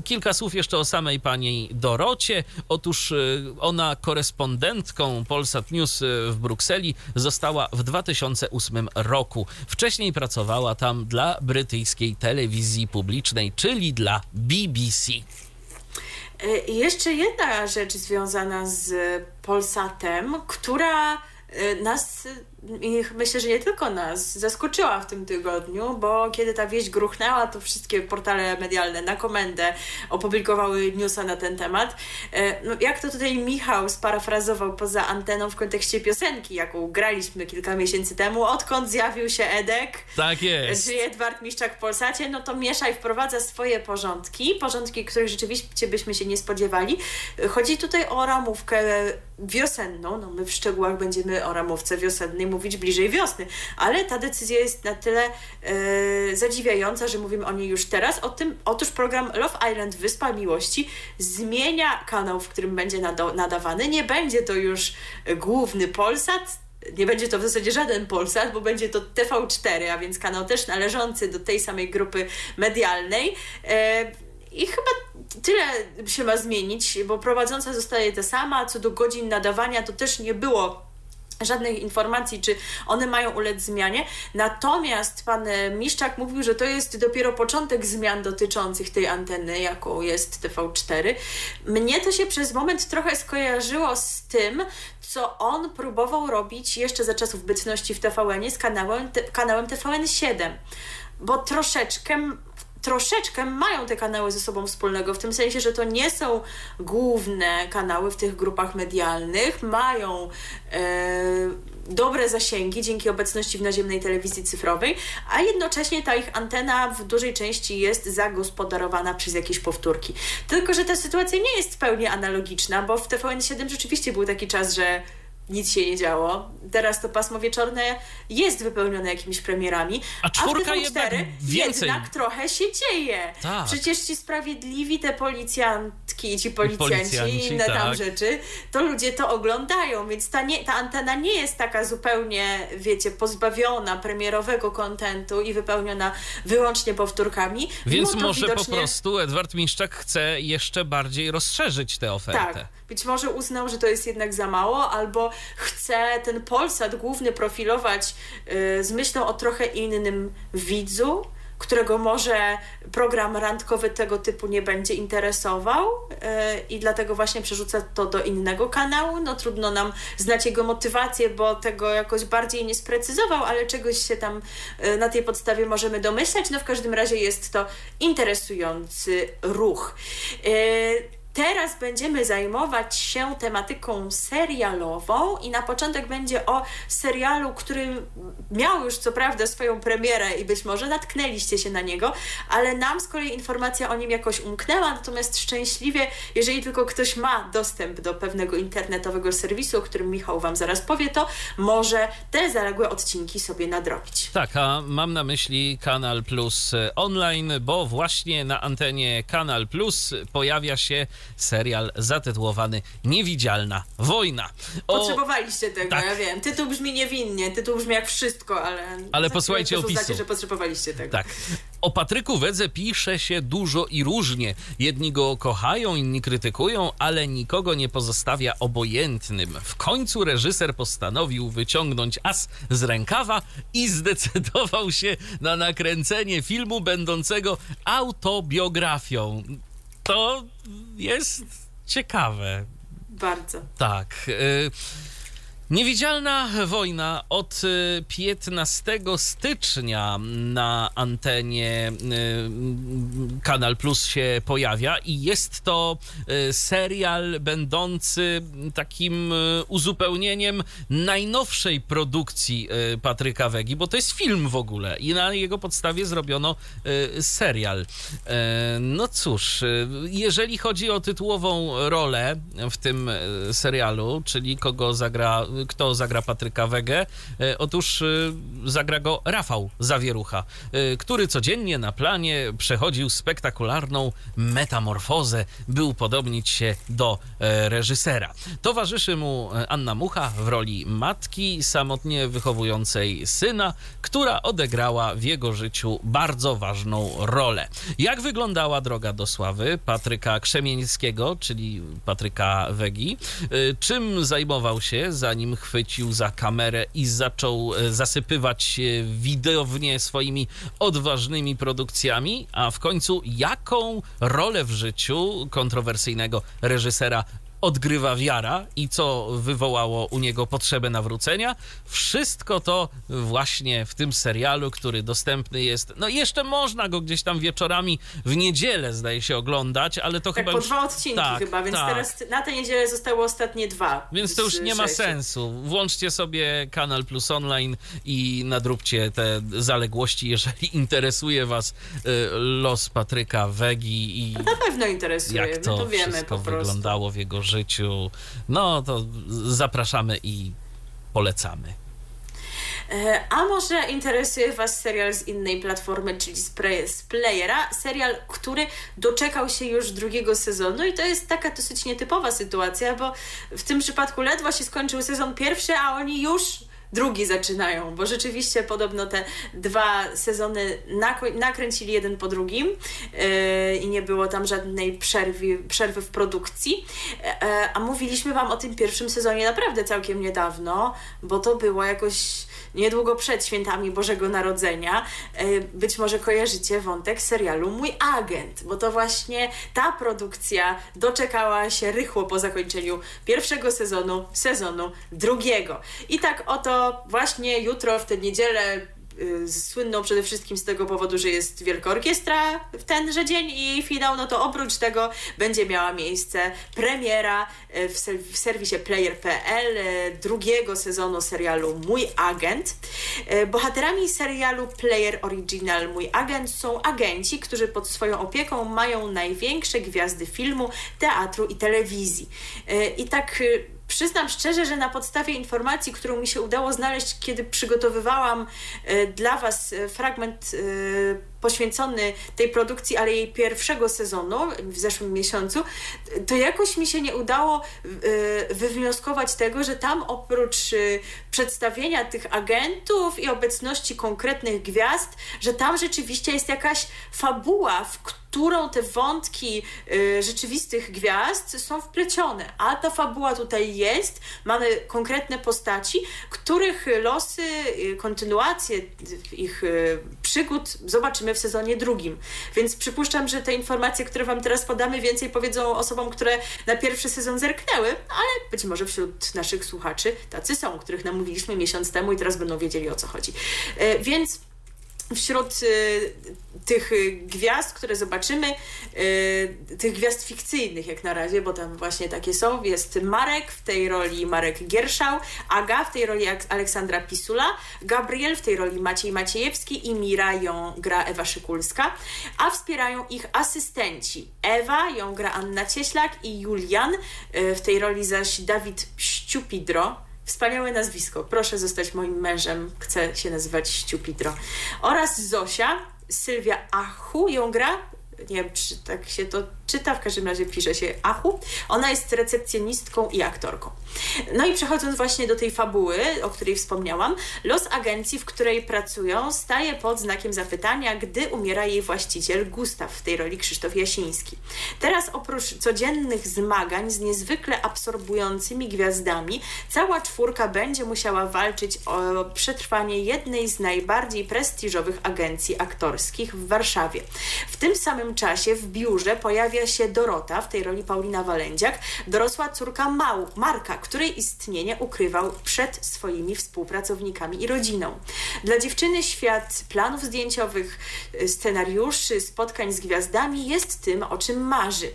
Speaker 1: Kilka słów jeszcze o samej pani Dorocie. Otóż e, ona korespondentką Polsat News e, w Brukseli została w 2008 roku. Wcześniej pracowała tam dla brytyjskiej telewizji publicznej, czyli dla BBC.
Speaker 2: E, jeszcze jedna rzecz związana z Polsatem, która e, nas, i myślę, że nie tylko nas, zaskoczyła w tym tygodniu, bo kiedy ta wieść gruchnęła, to wszystkie portale medialne na komendę opublikowały newsa na ten temat. E, No, jak to tutaj Michał sparafrazował poza anteną w kontekście piosenki, jaką graliśmy kilka miesięcy temu, odkąd zjawił się Edek,
Speaker 1: Tak jest.
Speaker 2: Czyli Edward Miszczak w Polsacie, no to miesza i wprowadza swoje porządki, porządki, których rzeczywiście byśmy się nie spodziewali. Chodzi tutaj o ramówkę wiosenną, no my w szczegółach będziemy o ramówce wiosennej mówić bliżej wiosny, ale ta decyzja jest na tyle e, zadziwiająca, że mówimy o niej już teraz. O tym, otóż program Love Island Wyspa Miłości zmienia kanał, w którym będzie nada- nadawany. Nie będzie to już główny Polsat, nie będzie to w zasadzie żaden Polsat, bo będzie to TV4, a więc kanał też należący do tej samej grupy medialnej. E, I chyba tyle się ma zmienić, bo prowadząca zostaje ta sama, co do godzin nadawania to też nie było żadnych informacji, czy one mają ulec zmianie. Natomiast pan e, Miszczak mówił, że to jest dopiero początek zmian dotyczących tej anteny, jaką jest TV4. Mnie to się przez moment trochę skojarzyło z tym, co on próbował robić jeszcze za czasów bytności w TVN z kanałem, kanałem TVN7. Bo troszeczkę troszeczkę mają te kanały ze sobą wspólnego, w tym sensie, że to nie są główne kanały w tych grupach medialnych, mają e, dobre zasięgi dzięki obecności w naziemnej telewizji cyfrowej, a jednocześnie ta ich antena w dużej części jest zagospodarowana przez jakieś powtórki. Tylko, że ta sytuacja nie jest w pełni analogiczna, bo w TVN7 rzeczywiście był taki czas, że nic się nie działo. Teraz to pasmo wieczorne jest wypełnione jakimiś premierami.
Speaker 1: A czwórka
Speaker 2: a w
Speaker 1: jednak więcej.
Speaker 2: jednak trochę się dzieje.
Speaker 1: Tak.
Speaker 2: Przecież ci sprawiedliwi, te policjantki i ci policjanci,
Speaker 1: Policjanci,
Speaker 2: i inne tam
Speaker 1: tak.
Speaker 2: rzeczy, to ludzie to oglądają, więc ta, nie, ta antena nie jest taka zupełnie, wiecie, pozbawiona premierowego kontentu i wypełniona wyłącznie powtórkami.
Speaker 1: Więc może
Speaker 2: widocznie...
Speaker 1: po prostu Edward Miszczak chce jeszcze bardziej rozszerzyć tę ofertę.
Speaker 2: Tak, być może uznał, że to jest jednak za mało, albo chce ten Polsat główny profilować y, z myślą o trochę innym widzu, którego może program randkowy tego typu nie będzie interesował y, i dlatego właśnie przerzuca to do innego kanału. No trudno nam znać jego motywację, bo tego jakoś bardziej nie sprecyzował, ale czegoś się tam y, na tej podstawie możemy domyślać. No w każdym razie jest to interesujący ruch. Teraz będziemy zajmować się tematyką serialową i na początek będzie o serialu, który miał już co prawda swoją premierę i być może natknęliście się na niego, ale nam z kolei informacja o nim jakoś umknęła, natomiast szczęśliwie, jeżeli tylko ktoś ma dostęp do pewnego internetowego serwisu, o którym Michał Wam zaraz powie, to może te zaległe odcinki sobie nadrobić.
Speaker 1: Tak, a mam na myśli Kanal Plus e, Online, bo właśnie na antenie Kanal Plus pojawia się serial zatytułowany Niewidzialna Wojna. O,
Speaker 2: Potrzebowaliście tego,
Speaker 1: tak.
Speaker 2: ja wiem. Tytuł brzmi niewinnie, tytuł brzmi jak wszystko, ale...
Speaker 1: Ale posłuchajcie opisu.
Speaker 2: uznacie, że potrzebowaliście tego.
Speaker 1: Tak. O Patryku Wedze pisze się dużo i różnie. Jedni go kochają, inni krytykują, ale nikogo nie pozostawia obojętnym. W końcu reżyser postanowił wyciągnąć as z rękawa i zdecydował się na nakręcenie filmu będącego autobiografią. To jest ciekawe.
Speaker 2: Bardzo.
Speaker 1: Tak. Y, Niewidzialna wojna od y, 15 stycznia na antenie y, Kanal Plus się pojawia i jest to y, serial będący takim y, uzupełnieniem najnowszej produkcji y, Patryka Wegi, bo to jest film w ogóle i na jego podstawie zrobiono y, serial. No cóż, y, jeżeli chodzi o tytułową rolę w tym y, serialu, czyli kogo zagra, kto zagra Patryka Wegę, e, otóż y, zagra go Rafał Zawierucha, y, który codziennie na planie przechodził spektakularną metamorfozę, by upodobnić się do e, reżysera. Towarzyszy mu e, Anna Mucha w roli matki samotnie wychowującej syna, która odegrała w jego życiu bardzo ważną rolę. Jak wyglądała droga do sławy Patryka Krzemieńskiego, czyli Patryka Wegi? Czym zajmował się, zanim chwycił za kamerę i zaczął e, zasypywać e, widownię swoimi odważnymi produkcjami? A w końcu, jaką rolę w życiu kontrowersyjnego reżysera odgrywa wiara i co wywołało u niego potrzebę nawrócenia. Wszystko to właśnie w tym serialu, który dostępny jest. No jeszcze można go gdzieś tam wieczorami w niedzielę, zdaje się, oglądać, ale to
Speaker 2: Tak,
Speaker 1: chyba
Speaker 2: po
Speaker 1: już...
Speaker 2: dwa odcinki
Speaker 1: tak,
Speaker 2: chyba, więc
Speaker 1: tak.
Speaker 2: teraz na tę niedzielę zostały ostatnie dwa.
Speaker 1: Więc to już nie ma sensu. Włączcie sobie Kanal Plus Online i nadróbcie te zaległości, jeżeli interesuje was y, los Patryka Wegi i
Speaker 2: Na pewno interesuje,
Speaker 1: jak to,
Speaker 2: to wiemy
Speaker 1: wszystko
Speaker 2: po prostu.
Speaker 1: wyglądało w jego życiu. No to zapraszamy i polecamy.
Speaker 2: E, A może interesuje Was serial z innej platformy, czyli z, pre- z Playera? Serial, który doczekał się już drugiego sezonu i to jest taka dosyć nietypowa sytuacja, bo w tym przypadku ledwo się skończył sezon pierwszy, a oni już drugi zaczynają, bo rzeczywiście podobno te dwa sezony nakręcili jeden po drugim yy, i nie było tam żadnej przerwy, przerwy w produkcji. E, e, a mówiliśmy Wam o tym pierwszym sezonie naprawdę całkiem niedawno, bo to było jakoś niedługo przed świętami Bożego Narodzenia. E, Być może kojarzycie wątek serialu Mój Agent, bo to właśnie ta produkcja doczekała się rychło po zakończeniu pierwszego sezonu, sezonu drugiego. I tak oto właśnie jutro w tę niedzielę słynną przede wszystkim z tego powodu, że jest Wielka Orkiestra w tenże dzień i jej finał, no to oprócz tego będzie miała miejsce premiera y, w serwisie player.pl y, drugiego sezonu serialu Mój Agent. Bohaterami serialu Player Original Mój Agent są agenci, którzy pod swoją opieką mają największe gwiazdy filmu, teatru i telewizji. I tak Przyznam szczerze, że na podstawie informacji, którą mi się udało znaleźć, kiedy przygotowywałam e, dla Was e, fragment e, poświęcony tej produkcji, ale jej pierwszego sezonu w zeszłym miesiącu, to jakoś mi się nie udało wywnioskować tego, że tam oprócz przedstawienia tych agentów i obecności konkretnych gwiazd, że tam rzeczywiście jest jakaś fabuła, w którą te wątki y, rzeczywistych gwiazd są wplecione. A ta fabuła tutaj jest, mamy konkretne postaci, których losy, kontynuacje ich przygód zobaczymy w sezonie drugim. Więc przypuszczam, że te informacje, które Wam teraz podamy, więcej powiedzą osobom, które na pierwszy sezon zerknęły, ale być może wśród naszych słuchaczy tacy są, których namówiliśmy miesiąc temu i teraz będą wiedzieli o co chodzi. Y, więc wśród y, tych gwiazd, które zobaczymy, y, tych gwiazd fikcyjnych jak na razie, bo tam właśnie takie są, jest Marek w tej roli Marek Gierszał, Aga w tej roli Aleksandra Pisula, Gabriel w tej roli Maciej Maciejewski i Mira ją gra Ewa Szykulska, a wspierają ich asystenci. Ewa ją gra Anna Cieślak i Julian, y, w tej roli zaś Dawid Ściupidro, Wspaniałe nazwisko. Proszę zostać moim mężem. Chcę się nazywać Ściupidro. Oraz Zosia, Sylwia Achu ją gra. Nie wiem, czy tak się to czyta, w każdym razie pisze się Achu. Ona jest recepcjonistką i aktorką. No i przechodząc właśnie do tej fabuły, o której wspomniałam, los agencji, w której pracują, staje pod znakiem zapytania, gdy umiera jej właściciel Gustaw, w tej roli Krzysztof Jasiński. Teraz oprócz codziennych zmagań z niezwykle absorbującymi gwiazdami, cała czwórka będzie musiała walczyć o przetrwanie jednej z najbardziej prestiżowych agencji aktorskich w Warszawie. W tym samym czasie w biurze pojawia się Dorota, w tej roli Paulina Walędziak, dorosła córka Mał, Marka, której istnienie ukrywał przed swoimi współpracownikami i rodziną. Dla dziewczyny świat planów zdjęciowych, scenariuszy, spotkań z gwiazdami jest tym, o czym marzy.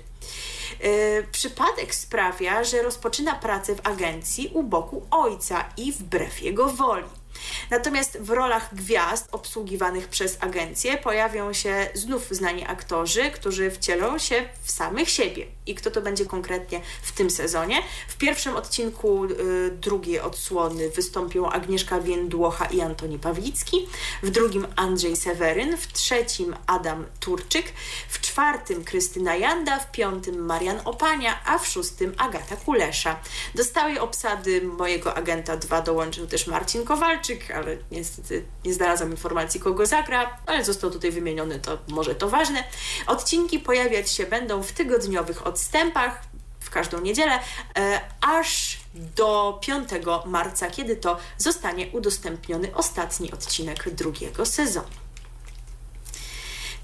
Speaker 2: Yy, przypadek sprawia, że rozpoczyna pracę w agencji u boku ojca i wbrew jego woli. Natomiast w rolach gwiazd obsługiwanych przez agencję pojawią się znów znani aktorzy, którzy wcielą się w samych siebie. I kto to będzie konkretnie w tym sezonie? W pierwszym odcinku y, drugiej odsłony wystąpią Agnieszka Więdłocha i Antoni Pawlicki, w drugim Andrzej Seweryn, w trzecim Adam Turczyk, w czwartym Krystyna Janda, w piątym Marian Opania, a w szóstym Agata Kulesza. Do stałej obsady mojego agenta 2 dołączył też Marcin Kowalczyk, ale niestety nie znalazłam informacji, kogo zagra, ale został tutaj wymieniony, to może to ważne. Odcinki pojawiać się będą w tygodniowych odstępach, w każdą niedzielę, e, aż do 5 marca, kiedy to zostanie udostępniony ostatni odcinek drugiego sezonu.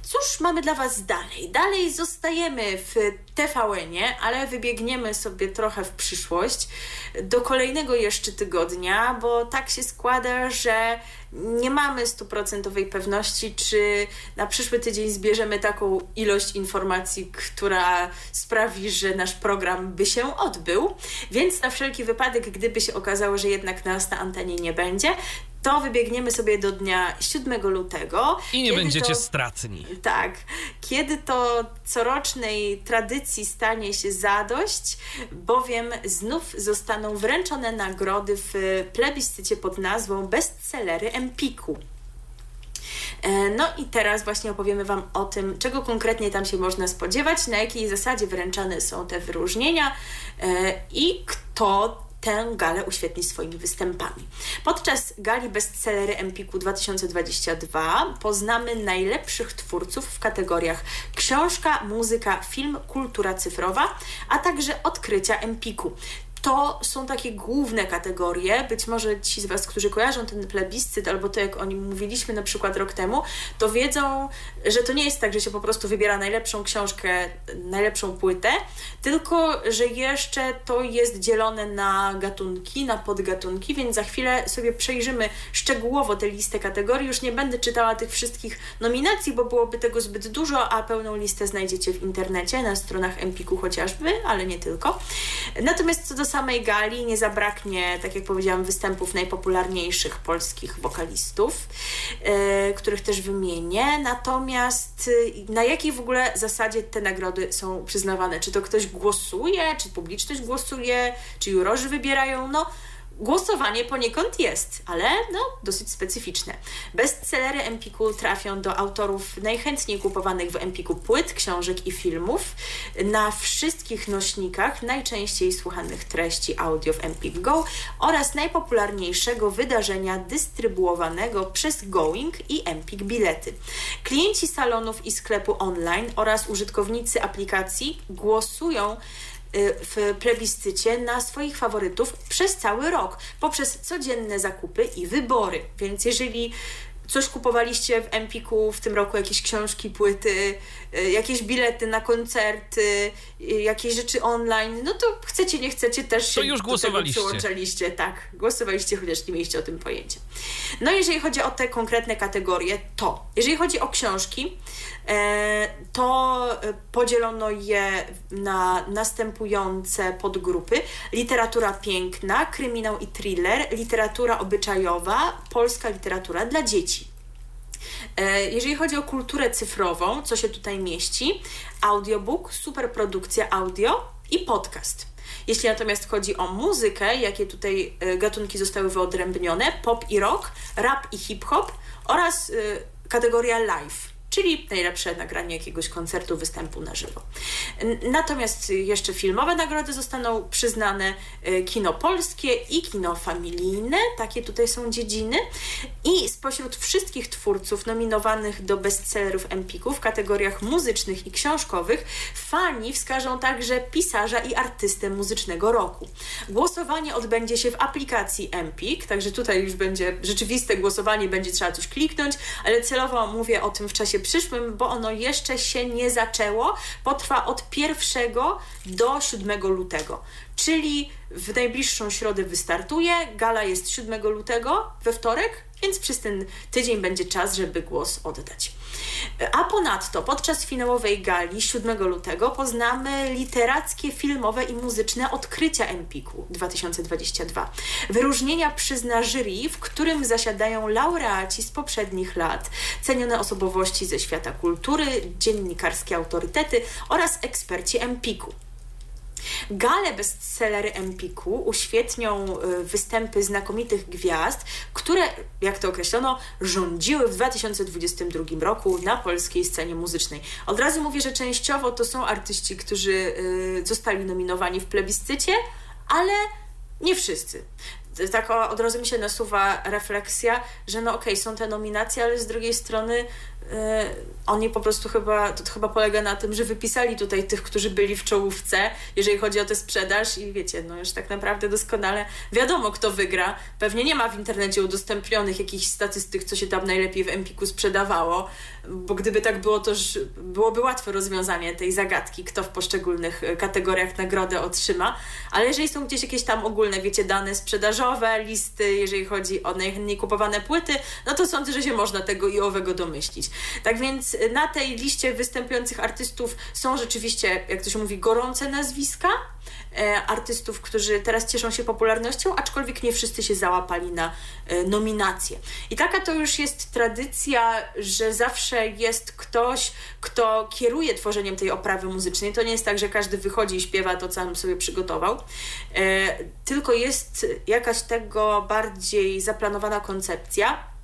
Speaker 2: Cóż mamy dla Was dalej? Dalej zostajemy w TVN-ie, ale wybiegniemy sobie trochę w przyszłość do kolejnego jeszcze tygodnia, bo tak się składa, że nie mamy stuprocentowej pewności, czy na przyszły tydzień zbierzemy taką ilość informacji, która sprawi, że nasz program by się odbył. Więc na wszelki wypadek, gdyby się okazało, że jednak nas na antenie nie będzie, to wybiegniemy sobie do dnia 7 lutego.
Speaker 1: I nie będziecie to, stratni.
Speaker 2: Tak. Kiedy to corocznej tradycji stanie się zadość, bowiem znów zostaną wręczone nagrody w plebiscycie pod nazwą Bestsellery Empiku. E, no i teraz właśnie opowiemy Wam o tym, czego konkretnie tam się można spodziewać, na jakiej zasadzie wręczane są te wyróżnienia e, i kto tę galę uświetni swoimi występami. Podczas gali bestsellery Empiku 2022 poznamy najlepszych twórców w kategoriach książka, muzyka, film, kultura cyfrowa, a także odkrycia Empiku. To są takie główne kategorie. Być może ci z Was, którzy kojarzą ten plebiscyt, albo to, jak o nim mówiliśmy na przykład rok temu, to wiedzą, że to nie jest tak, że się po prostu wybiera najlepszą książkę, najlepszą płytę, tylko że jeszcze to jest dzielone na gatunki, na podgatunki, więc za chwilę sobie przejrzymy szczegółowo tę listę kategorii. Już nie będę czytała tych wszystkich nominacji, bo byłoby tego zbyt dużo, a pełną listę znajdziecie w internecie, na stronach Empiku chociażby, ale nie tylko. Natomiast co do samej gali, nie zabraknie, tak jak powiedziałam, występów najpopularniejszych polskich wokalistów, yy, których też wymienię. Natomiast yy, na jakiej w ogóle zasadzie te nagrody są przyznawane? Czy to ktoś głosuje, czy publiczność głosuje, czy jurorzy wybierają? No, Głosowanie poniekąd jest, ale no, dosyć specyficzne. Bestsellery Empiku trafią do autorów najchętniej kupowanych w Empiku płyt, książek i filmów na wszystkich nośnikach najczęściej słuchanych treści audio w Empik Go oraz najpopularniejszego wydarzenia dystrybuowanego przez Going i Empik Bilety. Klienci salonów i sklepu online oraz użytkownicy aplikacji głosują w plebiscycie na swoich faworytów przez cały rok, poprzez codzienne zakupy i wybory. Więc jeżeli coś kupowaliście w Empiku w tym roku, jakieś książki, płyty, y, jakieś bilety na koncerty, y, jakieś rzeczy online, no to chcecie, nie chcecie, też
Speaker 1: się to już głosowaliście.
Speaker 2: przyłączaliście. Tak, głosowaliście, chociaż nie mieliście o tym pojęcia. No jeżeli chodzi o te konkretne kategorie, to jeżeli chodzi o książki, e, to podzielono je na następujące podgrupy. Literatura piękna, kryminał i thriller, literatura obyczajowa, polska literatura dla dzieci. E, jeżeli chodzi o kulturę cyfrową, co się tutaj mieści, audiobook, superprodukcja audio i podcast. Jeśli natomiast chodzi o muzykę, jakie tutaj e, gatunki zostały wyodrębnione, pop i rock, rap i hip-hop oraz e, kategoria live czyli najlepsze nagranie jakiegoś koncertu, występu na żywo. Natomiast jeszcze filmowe nagrody zostaną przyznane y, kino polskie i kino familijne, takie tutaj są dziedziny. I spośród wszystkich twórców nominowanych do bestsellerów Empiku w kategoriach muzycznych i książkowych, fani wskażą także pisarza i artystę muzycznego roku. Głosowanie odbędzie się w aplikacji Empik, także tutaj już będzie rzeczywiste głosowanie, będzie trzeba coś kliknąć, ale celowo mówię o tym w czasie przyszłym, bo ono jeszcze się nie zaczęło. Potrwa od 1 do 7 lutego, czyli w najbliższą środę wystartuje. Gala jest 7 lutego we wtorek, więc przez ten tydzień będzie czas, żeby głos oddać. A ponadto podczas finałowej gali 7 lutego poznamy literackie, filmowe i muzyczne odkrycia Empiku 2022. Wyróżnienia przyzna jury, w którym zasiadają laureaci z poprzednich lat, cenione osobowości ze świata kultury, dziennikarskie autorytety oraz eksperci Empiku. Gale bestsellery Empiku uświetnią y, występy znakomitych gwiazd, które, jak to określono, rządziły w 2022 roku na polskiej scenie muzycznej. Od razu mówię, że częściowo to są artyści, którzy y, zostali nominowani w plebiscycie, ale nie wszyscy tak od razu mi się nasuwa refleksja, że no okej, okay, są te nominacje, ale z drugiej strony oni po prostu chyba, to chyba polega na tym, że wypisali tutaj tych, którzy byli w czołówce, jeżeli chodzi o tę sprzedaż i wiecie, no już tak naprawdę doskonale wiadomo, kto wygra. Pewnie nie ma w internecie udostępnionych jakichś statystyk, co się tam najlepiej w Empiku sprzedawało, bo gdyby tak było, to byłoby łatwe rozwiązanie tej zagadki, kto w poszczególnych e, kategoriach nagrodę otrzyma, ale jeżeli są gdzieś jakieś tam ogólne, wiecie, dane sprzedażowe, listy, jeżeli chodzi o najchętniej kupowane płyty, no to sądzę, że się można tego i owego domyślić. Tak więc na tej liście występujących artystów są rzeczywiście, jak to się mówi, gorące nazwiska, e, artystów, którzy teraz cieszą się popularnością, aczkolwiek nie wszyscy się załapali na e, nominacje. I taka to już jest tradycja, że zawsze jest ktoś, kto kieruje tworzeniem tej oprawy muzycznej. To nie jest tak, że każdy wychodzi i śpiewa to, co on sobie przygotował, e, tylko jest jakaś tego bardziej zaplanowana koncepcja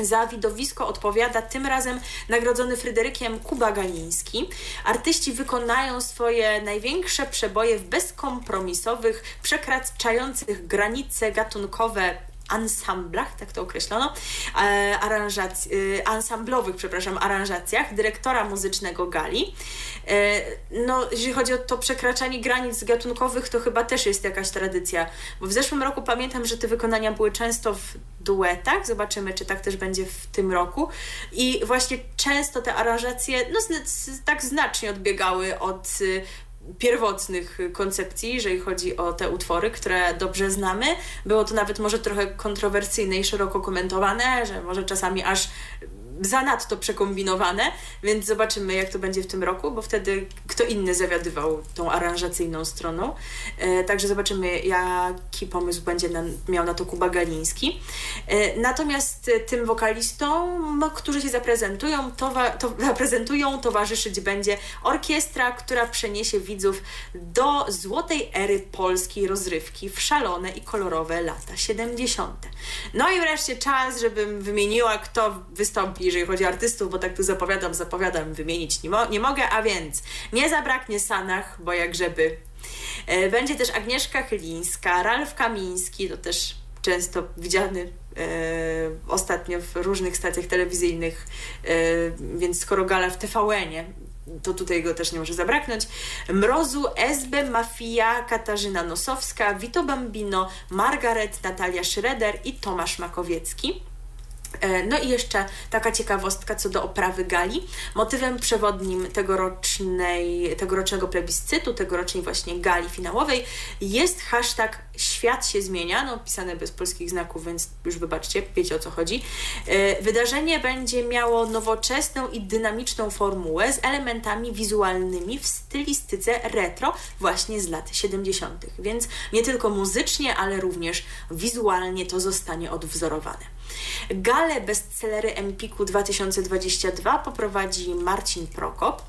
Speaker 2: za widowisko odpowiada tym razem nagrodzony Fryderykiem Kuba Galiński. Artyści wykonają swoje największe przeboje w bezkompromisowych, przekraczających granice gatunkowe ansamblach, tak to określono, e, aranżac- e, ansamblowych, przepraszam, aranżacjach dyrektora muzycznego Gali. E, no, jeżeli chodzi o to przekraczanie granic gatunkowych, to chyba też jest jakaś tradycja, bo w zeszłym roku pamiętam, że te wykonania były często w duetach, zobaczymy, czy tak też będzie w tym roku. I właśnie często te aranżacje no, tak znacznie odbiegały od pierwotnych koncepcji, jeżeli chodzi o te utwory, które dobrze znamy. Było to nawet może trochę kontrowersyjne i szeroko komentowane, że może czasami aż zanadto przekombinowane, więc zobaczymy, jak to będzie w tym roku, bo wtedy kto inny zawiadywał tą aranżacyjną stroną. E, także zobaczymy, jaki pomysł będzie na, miał na to Kuba Galiński. E, natomiast tym wokalistom, którzy się zaprezentują, towa to, zaprezentują, towarzyszyć będzie orkiestra, która przeniesie widzów do złotej ery polskiej rozrywki w szalone i kolorowe lata 70. No i wreszcie czas, żebym wymieniła, kto wystąpi jeżeli chodzi o artystów, bo tak tu zapowiadam, zapowiadam, wymienić nie, mo nie mogę, a więc nie zabraknie Sanach, bo jak żeby. E, będzie też Agnieszka Chylińska, Ralf Kamiński, to też często widziany e, ostatnio w różnych stacjach telewizyjnych, e, więc skoro gala w TVN-ie, to tutaj go też nie może zabraknąć. Mrozu, SB, Mafia, Katarzyna Nosowska, Vito Bambino, Margaret, Natalia Schroeder i Tomasz Makowiecki. E, no i jeszcze taka ciekawostka co do oprawy gali. Motywem przewodnim tegorocznej, tegorocznego plebiscytu, tegorocznej właśnie gali finałowej jest hashtag Świat się zmienia, no pisane bez polskich znaków, więc już wybaczcie, wiecie o co chodzi. E, wydarzenie będzie miało nowoczesną i dynamiczną formułę z elementami wizualnymi w stylistyce retro właśnie z lat 70., więc nie tylko muzycznie, ale również wizualnie to zostanie odwzorowane. Galę bestsellery Empiku 2022 poprowadzi Marcin Prokop,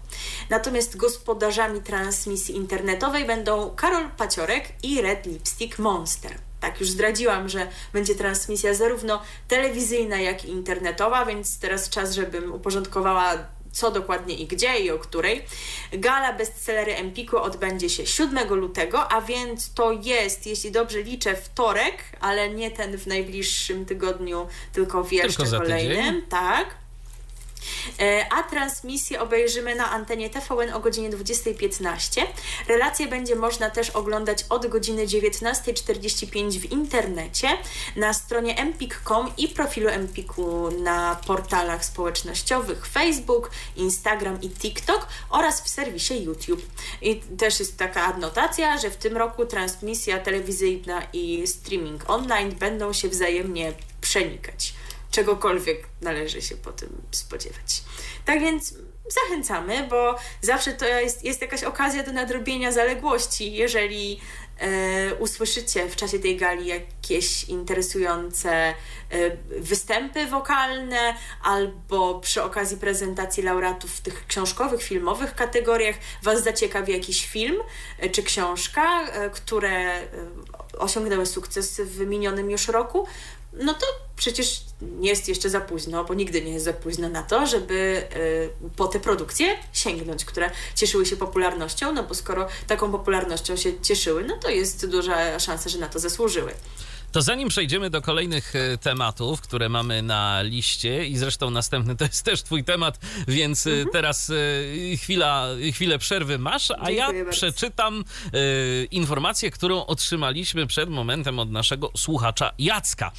Speaker 2: natomiast gospodarzami transmisji internetowej będą Karol Paciorek i Red Lipstick Monster. Tak, już zdradziłam, że będzie transmisja zarówno telewizyjna, jak i internetowa, więc teraz czas, żebym uporządkowała co dokładnie i gdzie i o której. Gala bestsellery Empiku odbędzie się 7 lutego, a więc to jest, jeśli dobrze liczę, wtorek, ale nie ten w najbliższym tygodniu, tylko w jeszcze tylko kolejnym. Tak. E, a transmisję obejrzymy na antenie TVN o godzinie 20.15. Relację będzie można też oglądać od godziny 19.45 w internecie, na stronie empik.com i profilu Empiku na portalach społecznościowych Facebook, Instagram i TikTok oraz w serwisie YouTube. I też jest taka adnotacja, że w tym roku transmisja telewizyjna i streaming online będą się wzajemnie przenikać czegokolwiek należy się po tym spodziewać. Tak więc zachęcamy, bo zawsze to jest, jest jakaś okazja do nadrobienia zaległości, jeżeli e, usłyszycie w czasie tej gali jakieś interesujące e, występy wokalne, albo przy okazji prezentacji laureatów w tych książkowych, filmowych kategoriach Was zaciekawi jakiś film e, czy książka, e, które e, osiągnęły sukces w minionym już roku, no to przecież nie jest jeszcze za późno, bo nigdy nie jest za późno na to, żeby y, po te produkcje sięgnąć, które cieszyły się popularnością, no bo skoro taką popularnością się cieszyły, no to jest duża szansa, że na to zasłużyły.
Speaker 1: To zanim przejdziemy do kolejnych e, tematów, które mamy na liście i zresztą następny to jest też twój temat, więc e, mhm. teraz e, chwila, chwilę przerwy masz, a Dziękuję ja bardzo. przeczytam informację, którą otrzymaliśmy przed momentem od naszego słuchacza Jacka.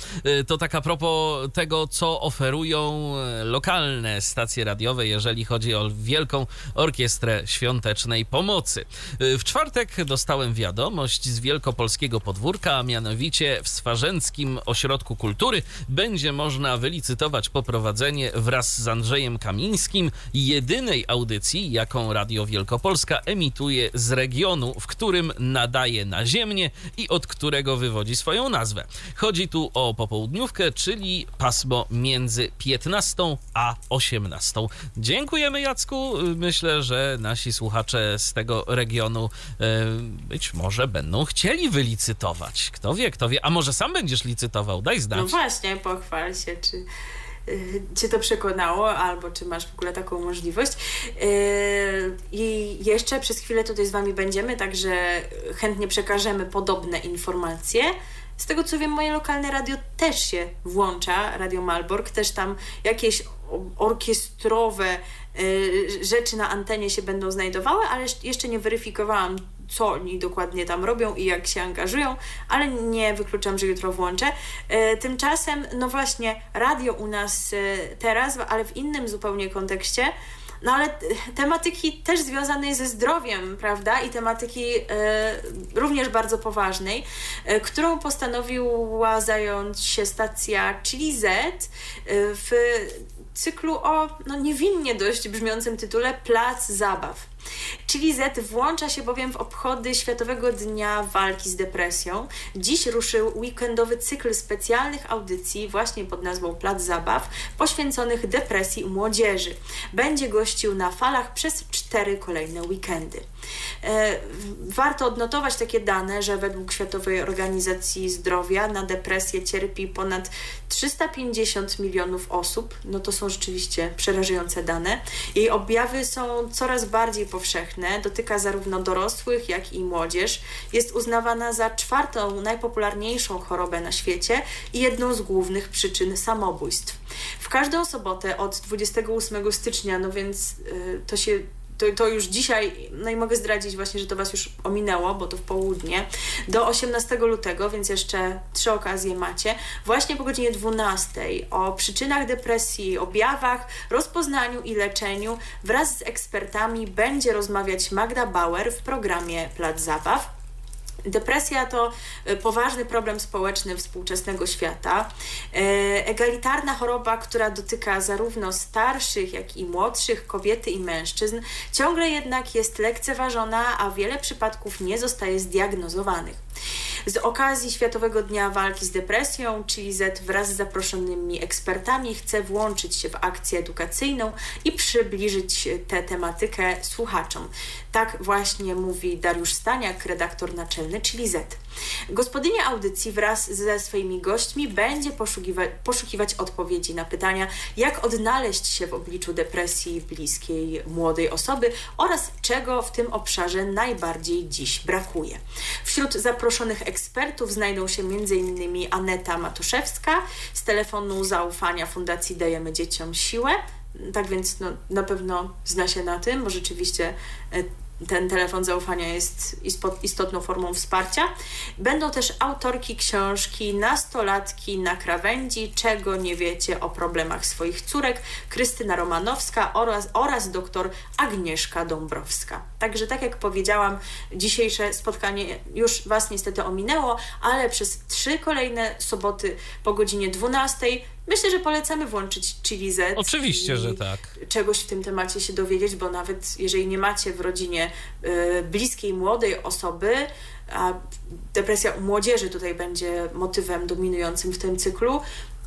Speaker 1: To tak a propos tego, co oferują lokalne stacje radiowe, jeżeli chodzi o Wielką Orkiestrę Świątecznej Pomocy. W czwartek dostałem wiadomość z wielkopolskiego podwórka, a mianowicie w Swarzęckim Ośrodku Kultury będzie można wylicytować poprowadzenie wraz z Andrzejem Kamińskim jedynej audycji, jaką Radio Wielkopolska emituje z regionu, w którym nadaje na ziemię i od którego wywodzi swoją nazwę. Chodzi tu o popołudniówkę, czyli pasmo między 15 a 18. Dziękujemy Jacku. Myślę, że nasi słuchacze z tego regionu e, być może będą chcieli wylicytować. Kto wie, kto wie. A może sam będziesz licytował? Daj znać.
Speaker 2: No właśnie, pochwal się, czy Cię to przekonało, albo czy masz w ogóle taką możliwość. I jeszcze przez chwilę tutaj z Wami będziemy, także chętnie przekażemy podobne informacje. Z tego co wiem, moje lokalne radio też się włącza, Radio Malbork, też tam jakieś orkiestrowe rzeczy na antenie się będą znajdowały, ale jeszcze nie weryfikowałam co oni dokładnie tam robią i jak się angażują, ale nie wykluczam, że jutro włączę. E, tymczasem, no właśnie, radio u nas e, teraz, ale w innym zupełnie kontekście. No ale tematyki też związanej ze zdrowiem, prawda? I tematyki e, również bardzo poważnej, e, którą postanowiła zająć się stacja Chili Z e, w cyklu o no, niewinnie dość brzmiącym tytule Plac Zabaw. Chili Z włącza się bowiem w obchody Światowego Dnia Walki z Depresją. Dziś ruszył weekendowy cykl specjalnych audycji właśnie pod nazwą Plac Zabaw poświęconych depresji u młodzieży. Będzie gościł na falach przez cztery kolejne weekendy. E, warto odnotować takie dane, że według Światowej Organizacji Zdrowia na depresję cierpi ponad 350 milionów osób. No to są rzeczywiście przerażające dane. Jej objawy są coraz bardziej powszechne, dotyka zarówno dorosłych, jak i młodzież. Jest uznawana za czwartą najpopularniejszą chorobę na świecie i jedną z głównych przyczyn samobójstw. W każdą sobotę od 28 stycznia, no więc y, to się to, to już dzisiaj, no i mogę zdradzić właśnie, że to Was już ominęło, bo to w południe, do 18 lutego, więc jeszcze trzy okazje macie, właśnie po godzinie 12 o przyczynach depresji, objawach, rozpoznaniu i leczeniu wraz z ekspertami będzie rozmawiać Magda Bauer w programie Plac Zabaw. Depresja to e, poważny problem społeczny współczesnego świata. E, egalitarna choroba, która dotyka zarówno starszych, jak i młodszych, kobiety i mężczyzn, ciągle jednak jest lekceważona, a wiele przypadków nie zostaje zdiagnozowanych. Z okazji Światowego Dnia Walki z Depresją, czyli Z wraz z zaproszonymi ekspertami chce włączyć się w akcję edukacyjną i przybliżyć tę tematykę słuchaczom. Tak właśnie mówi Dariusz Staniak, redaktor naczelny, czyli Z. Gospodynia audycji wraz ze swoimi gośćmi będzie poszukiwać, poszukiwać odpowiedzi na pytania, jak odnaleźć się w obliczu depresji bliskiej młodej osoby oraz czego w tym obszarze najbardziej dziś brakuje. Wśród zaproszonych ekspertów znajdą się m.in. Aneta Matuszewska z telefonu zaufania Fundacji Dajemy Dzieciom Siłę. Tak więc no, na pewno zna się na tym, bo rzeczywiście e, ten telefon zaufania jest istotną formą wsparcia. Będą też autorki książki Nastolatki na krawędzi, czego nie wiecie o problemach swoich córek, Krystyna Romanowska oraz, oraz doktor Agnieszka Dąbrowska. Także tak jak powiedziałam, dzisiejsze spotkanie już Was niestety ominęło, ale przez trzy kolejne soboty po godzinie 12 Myślę, że polecamy włączyć Chili Z.
Speaker 1: Oczywiście, że tak.
Speaker 2: Czegoś w tym temacie się dowiedzieć, bo nawet jeżeli nie macie w rodzinie y, bliskiej, młodej osoby, a depresja u młodzieży tutaj będzie motywem dominującym w tym cyklu,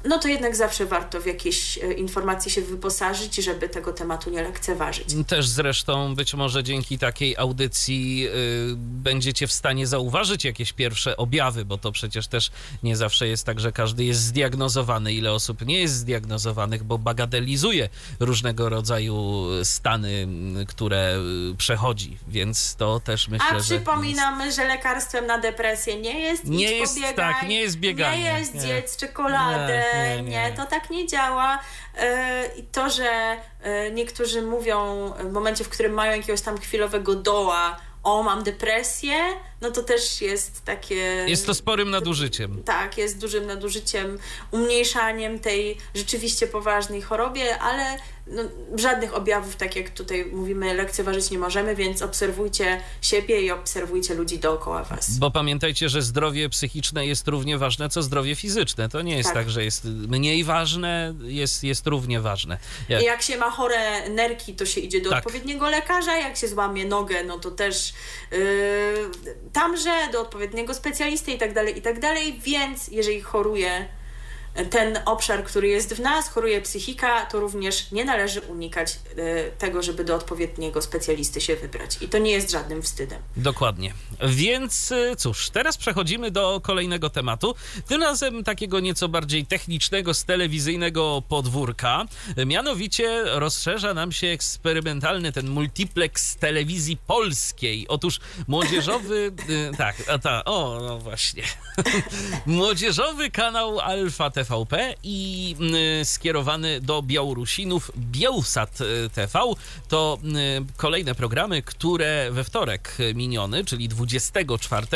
Speaker 2: no to jednak zawsze warto w jakieś e, informacje się wyposażyć, żeby tego tematu nie lekceważyć.
Speaker 1: Też zresztą być może dzięki takiej audycji y, będziecie w stanie zauważyć jakieś pierwsze objawy, bo to przecież też nie zawsze jest tak, że każdy jest zdiagnozowany. Ile osób nie jest zdiagnozowanych, bo bagatelizuje różnego rodzaju stany, które y, przechodzi, więc to też myślę,
Speaker 2: A przypominamy, że, że lekarstwem na depresję nie jest
Speaker 1: nie jest, tak, nie jest bieganie.
Speaker 2: Nie jest nie. zjedz czekoladę, nie, nie, nie, to tak nie działa. E, I to, że e, niektórzy mówią w momencie, w którym mają jakiegoś tam chwilowego doła, o, mam depresję, no to też jest takie.
Speaker 1: Jest to sporym nadużyciem.
Speaker 2: Tak, jest dużym nadużyciem, umniejszaniem tej rzeczywiście poważnej chorobie, ale no, żadnych objawów, tak jak tutaj mówimy, lekceważyć nie możemy, więc obserwujcie siebie i obserwujcie ludzi dookoła was.
Speaker 1: Bo pamiętajcie, że zdrowie psychiczne jest równie ważne, co zdrowie fizyczne. To nie jest tak, tak że jest mniej ważne, jest, jest równie ważne.
Speaker 2: Jak... jak się ma chore nerki, to się idzie do tak. odpowiedniego lekarza, jak się złamie nogę, no to też yy, tamże, do odpowiedniego specjalisty i tak dalej, i tak dalej, więc jeżeli choruje ten obszar, który jest w nas, choruje psychika, to również nie należy unikać e, tego, żeby do odpowiedniego specjalisty się wybrać. I to nie jest żadnym wstydem.
Speaker 1: Dokładnie. Więc e, cóż, teraz przechodzimy do kolejnego tematu. Tym razem takiego nieco bardziej technicznego z telewizyjnego podwórka. Mianowicie rozszerza nam się eksperymentalny ten multiplex telewizji polskiej. Otóż młodzieżowy. e, tak, a ta, o, no właśnie. młodzieżowy kanał Alfa TVP i y, skierowany do Białorusinów Bielsat y, TV. To y, kolejne programy, które we wtorek miniony, czyli 24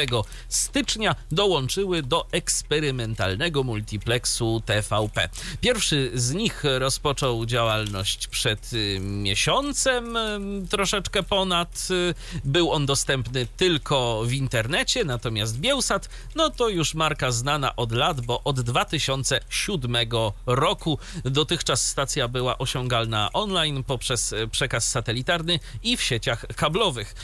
Speaker 1: stycznia, dołączyły do eksperymentalnego multiplexu TVP. Pierwszy z nich rozpoczął działalność przed y, miesiącem, y, troszeczkę ponad. Był on dostępny tylko w internecie, natomiast Bielsat, no to już marka znana od lat, bo od 2007 roku dotychczas stacja była osiągalna online poprzez e, przekaz satelitarny i w sieciach kablowych.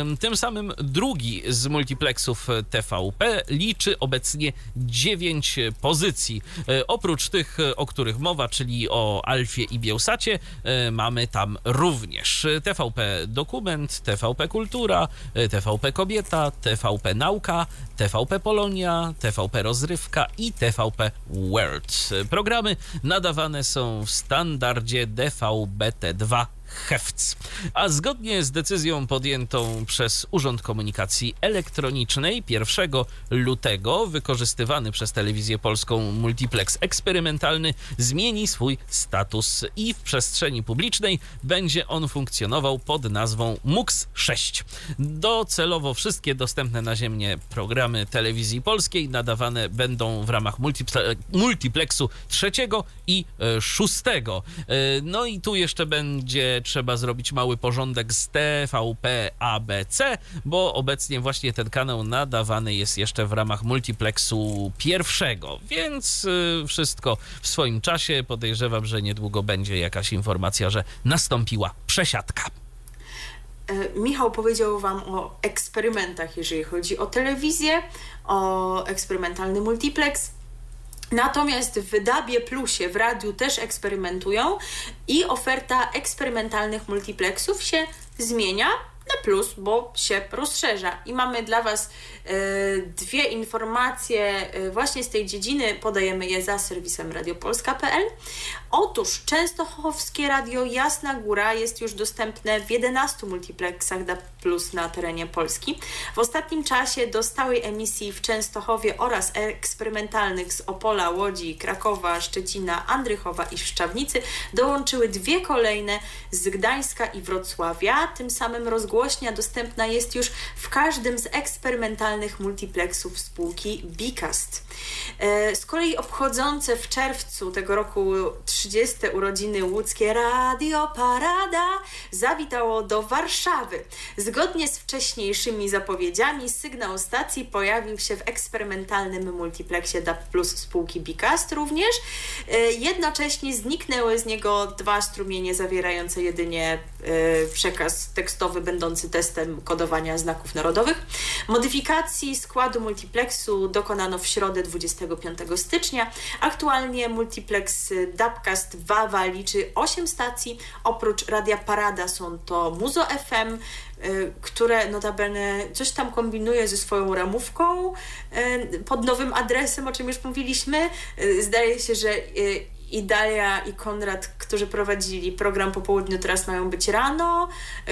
Speaker 1: Ym, Tym samym drugi z multiplexów TVP liczy obecnie 9 pozycji. E, Oprócz tych, e, o których mowa, czyli o Alfie i Bielsacie, e, mamy tam również TVP Dokument, TVP Kultura, e, TVP Kobieta, TVP Nauka, TVP Polonia, TVP Rozrywka i TVP World. Programy nadawane są w standardzie DVB-T2 Hefc. A zgodnie z decyzją podjętą przez Urząd Komunikacji Elektronicznej 1 lutego wykorzystywany przez telewizję polską multiplex eksperymentalny zmieni swój status i w przestrzeni publicznej będzie on funkcjonował pod nazwą MUX 6. Docelowo wszystkie dostępne na ziemię programy telewizji polskiej nadawane będą w ramach multiple- multiplexu trzeciego i szóstego. E, No i tu jeszcze będzie trzeba zrobić mały porządek z TVP ABC, bo obecnie właśnie ten kanał nadawany jest jeszcze w ramach multiplexu pierwszego, więc y, wszystko w swoim czasie. Podejrzewam, że niedługo będzie jakaś informacja, że nastąpiła przesiadka.
Speaker 2: E, Michał powiedział Wam o eksperymentach, jeżeli chodzi o telewizję, o eksperymentalny multiplex. Natomiast w Dabie Plusie w radiu też eksperymentują i oferta eksperymentalnych multiplexów się zmienia na plus, bo się rozszerza. I mamy dla Was e, dwie informacje e, właśnie z tej dziedziny. Podajemy je za serwisem radiopolska.pl. Otóż Częstochowskie Radio Jasna Góra jest już dostępne w 11 multiplexach Plus na terenie Polski. W ostatnim czasie do stałej emisji w Częstochowie oraz eksperymentalnych z Opola, Łodzi, Krakowa, Szczecina, Andrychowa i Szczawnicy dołączyły dwie kolejne z Gdańska i Wrocławia. Tym samym rozgłośnia dostępna jest już w każdym z eksperymentalnych multiplexów spółki Bicast. E, Z kolei obchodzące w czerwcu tego roku 30. urodziny łódzkie Radio Parada zawitało do Warszawy. Zgodnie z wcześniejszymi zapowiedziami sygnał stacji pojawił się w eksperymentalnym multiplexie DAB Plus spółki Bicast również. E, Jednocześnie zniknęły z niego dwa strumienie zawierające jedynie e, przekaz tekstowy będący testem kodowania znaków narodowych. Modyfikacji składu multiplexu dokonano w środę 25 stycznia. Aktualnie multiplex Dabcast Wawa liczy 8 stacji. Oprócz Radia Parada są to Muzo FM, y, które notabene coś tam kombinuje ze swoją ramówką y, pod nowym adresem, o czym już mówiliśmy. Y, Zdaje się, że y, i Dalia i Konrad, którzy prowadzili program po południu, teraz mają być rano.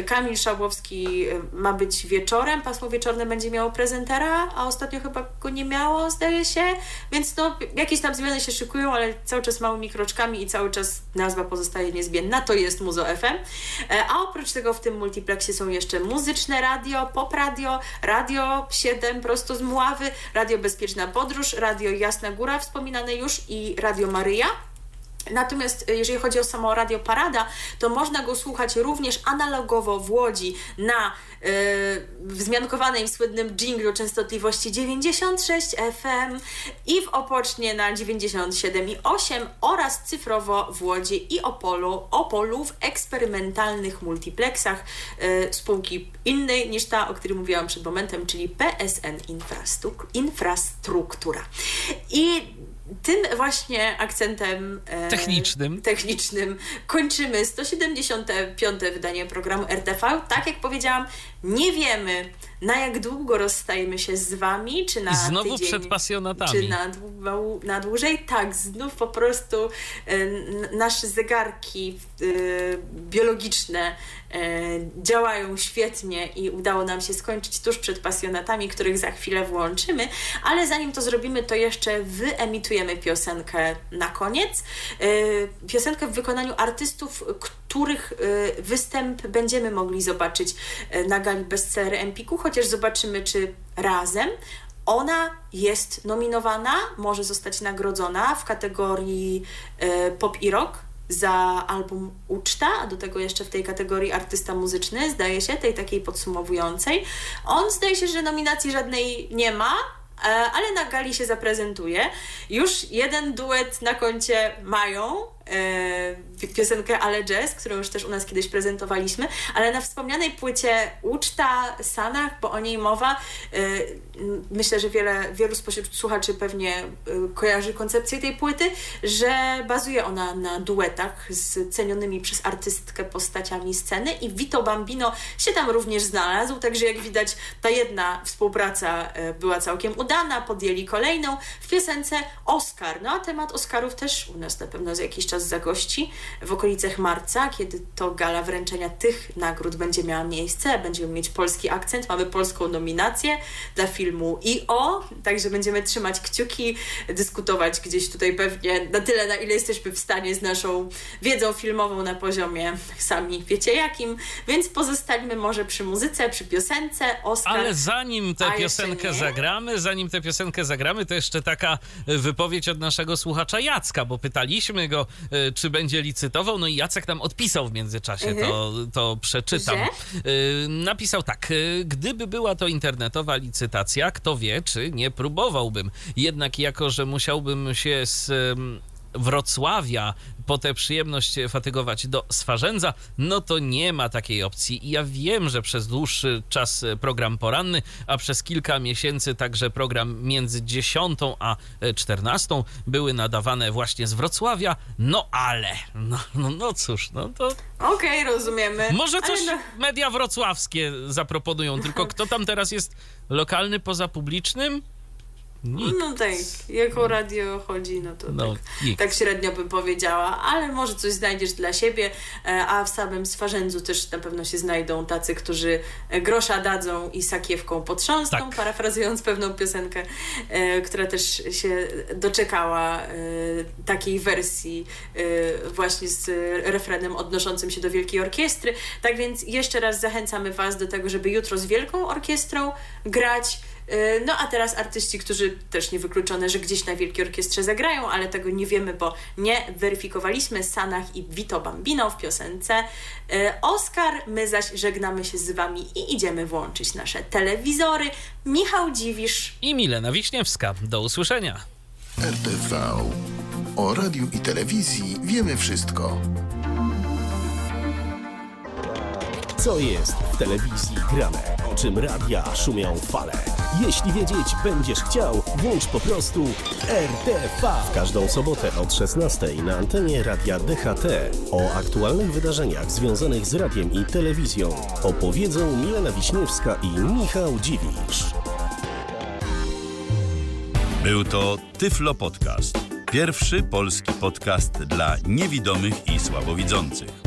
Speaker 2: Kamil Szabłowski y, ma być wieczorem, pasmo wieczorne będzie miało prezentera, a ostatnio chyba go nie miało, zdaje się. Więc no, jakieś tam zmiany się szykują, ale cały czas małymi kroczkami i cały czas nazwa pozostaje niezmienna. To jest Muzo FM. E, A oprócz tego w tym multiplexie są jeszcze muzyczne radio, pop radio, radio 7 prosto z Mławy, radio Bezpieczna Podróż, radio Jasna Góra wspominane już i radio Maryja. Natomiast e, jeżeli chodzi o samo Radio Parada, to można go słuchać również analogowo w Łodzi na e, wzmiankowanej w słynnym dżinglu częstotliwości 96 FM i w Opocznie na 97,8 oraz cyfrowo w Łodzi i Opolu, Opolu w eksperymentalnych multiplexach e, spółki innej niż ta, o której mówiłam przed momentem, czyli PSN Infrastru- Infrastruktura. I tym właśnie akcentem e,
Speaker 1: Technicznym.
Speaker 2: technicznym kończymy 175. wydanie programu RTV. Tak jak powiedziałam, nie wiemy na jak długo rozstajemy się z wami, czy na
Speaker 1: I znowu
Speaker 2: tydzień,
Speaker 1: przed pasjonatami.
Speaker 2: Czy na, na dłużej. Tak, znów po prostu n- nasze zegarki e, biologiczne e, działają świetnie i udało nam się skończyć tuż przed pasjonatami, których za chwilę włączymy, ale zanim to zrobimy, to jeszcze wyemitujemy piosenkę na koniec. Piosenkę w wykonaniu artystów, których występ będziemy mogli zobaczyć na gali bestseller Empiku, chociaż zobaczymy, czy razem. Ona jest nominowana, może zostać nagrodzona w kategorii e, pop i rock za album Uczta, a do tego jeszcze w tej kategorii artysta muzyczny, zdaje się, tej takiej podsumowującej. On zdaje się, że nominacji żadnej nie ma, e, ale na gali się zaprezentuje. Już jeden duet na koncie mają, piosenkę Ale Jazz, którą już też u nas kiedyś prezentowaliśmy, ale na wspomnianej płycie Uczta, Sanach, bo o niej mowa, e, myślę, że wiele, wielu spośród słuchaczy pewnie e, kojarzy koncepcję tej płyty, że bazuje ona na duetach z cenionymi przez artystkę postaciami sceny i Vito Bambino się tam również znalazł, także jak widać ta jedna współpraca e, była całkiem udana, podjęli kolejną w piosence Oscar. No a temat Oscarów też u nas na pewno za jakiś czas zagości w okolicach marca, kiedy to gala wręczenia tych nagród będzie miała miejsce, będziemy mieć polski akcent, mamy polską nominację dla filmu I.O., także będziemy trzymać kciuki, dyskutować gdzieś tutaj pewnie na tyle, na ile jesteśmy w stanie z naszą wiedzą filmową na poziomie sami wiecie jakim, więc pozostalimy może przy muzyce, przy piosence, Oscar.
Speaker 1: Ale zanim tę piosenkę zagramy, zanim tę piosenkę zagramy, to jeszcze taka e, wypowiedź od naszego słuchacza Jacka, bo pytaliśmy go, czy będzie licytował, no i Jacek nam odpisał w międzyczasie, to, to przeczytam.
Speaker 2: Że?
Speaker 1: E, Napisał tak, e, gdyby była to internetowa licytacja, kto wie, czy nie próbowałbym. Jednak jako, że musiałbym się z Wrocławia po tę przyjemność fatygować do Swarzędza, no to nie ma takiej opcji. I ja wiem, że przez dłuższy czas program poranny, a przez kilka miesięcy także program między 10 a 14 były nadawane właśnie z Wrocławia, no ale, no, no, no cóż, no to
Speaker 2: Okej, rozumiemy.
Speaker 1: może coś
Speaker 2: no-
Speaker 1: media wrocławskie zaproponują, tylko kto tam teraz jest lokalny poza publicznym? Nikt.
Speaker 2: No tak, jako radio chodzi, no to
Speaker 1: No,
Speaker 2: tak,
Speaker 1: nikt.
Speaker 2: tak średnio bym powiedziała, ale może coś znajdziesz dla siebie, e, a w samym Swarzędzu też na pewno się znajdą tacy, którzy grosza dadzą i sakiewką potrząsną,
Speaker 1: Tak.
Speaker 2: parafrazując pewną piosenkę, e, która też się doczekała e, takiej wersji właśnie z refrenem odnoszącym się do Wielkiej Orkiestry. Tak więc jeszcze raz zachęcamy Was do tego, żeby jutro z Wielką Orkiestrą grać. E, No a teraz artyści, którzy też niewykluczone, że gdzieś na Wielkiej Orkiestrze zagrają, ale tego nie wiemy, bo nie weryfikowaliśmy. Sanach i Vito Bambino w piosence e, Oscar. My zaś żegnamy się z Wami i idziemy włączyć nasze telewizory. Michał Dziwisz.
Speaker 1: I Milena Wiśniewska. Do usłyszenia.
Speaker 3: RTV. O radiu i telewizji wiemy wszystko.
Speaker 4: Co jest w telewizji grane? O czym radia szumią fale? Jeśli wiedzieć będziesz chciał, włącz po prostu RTV. W każdą sobotę od 16 na antenie radia DHT. O aktualnych wydarzeniach związanych z radiem i telewizją opowiedzą Milena Wiśniewska i Michał Dziwisz.
Speaker 5: Był to Tyflo Podcast. Pierwszy polski podcast dla niewidomych i słabowidzących.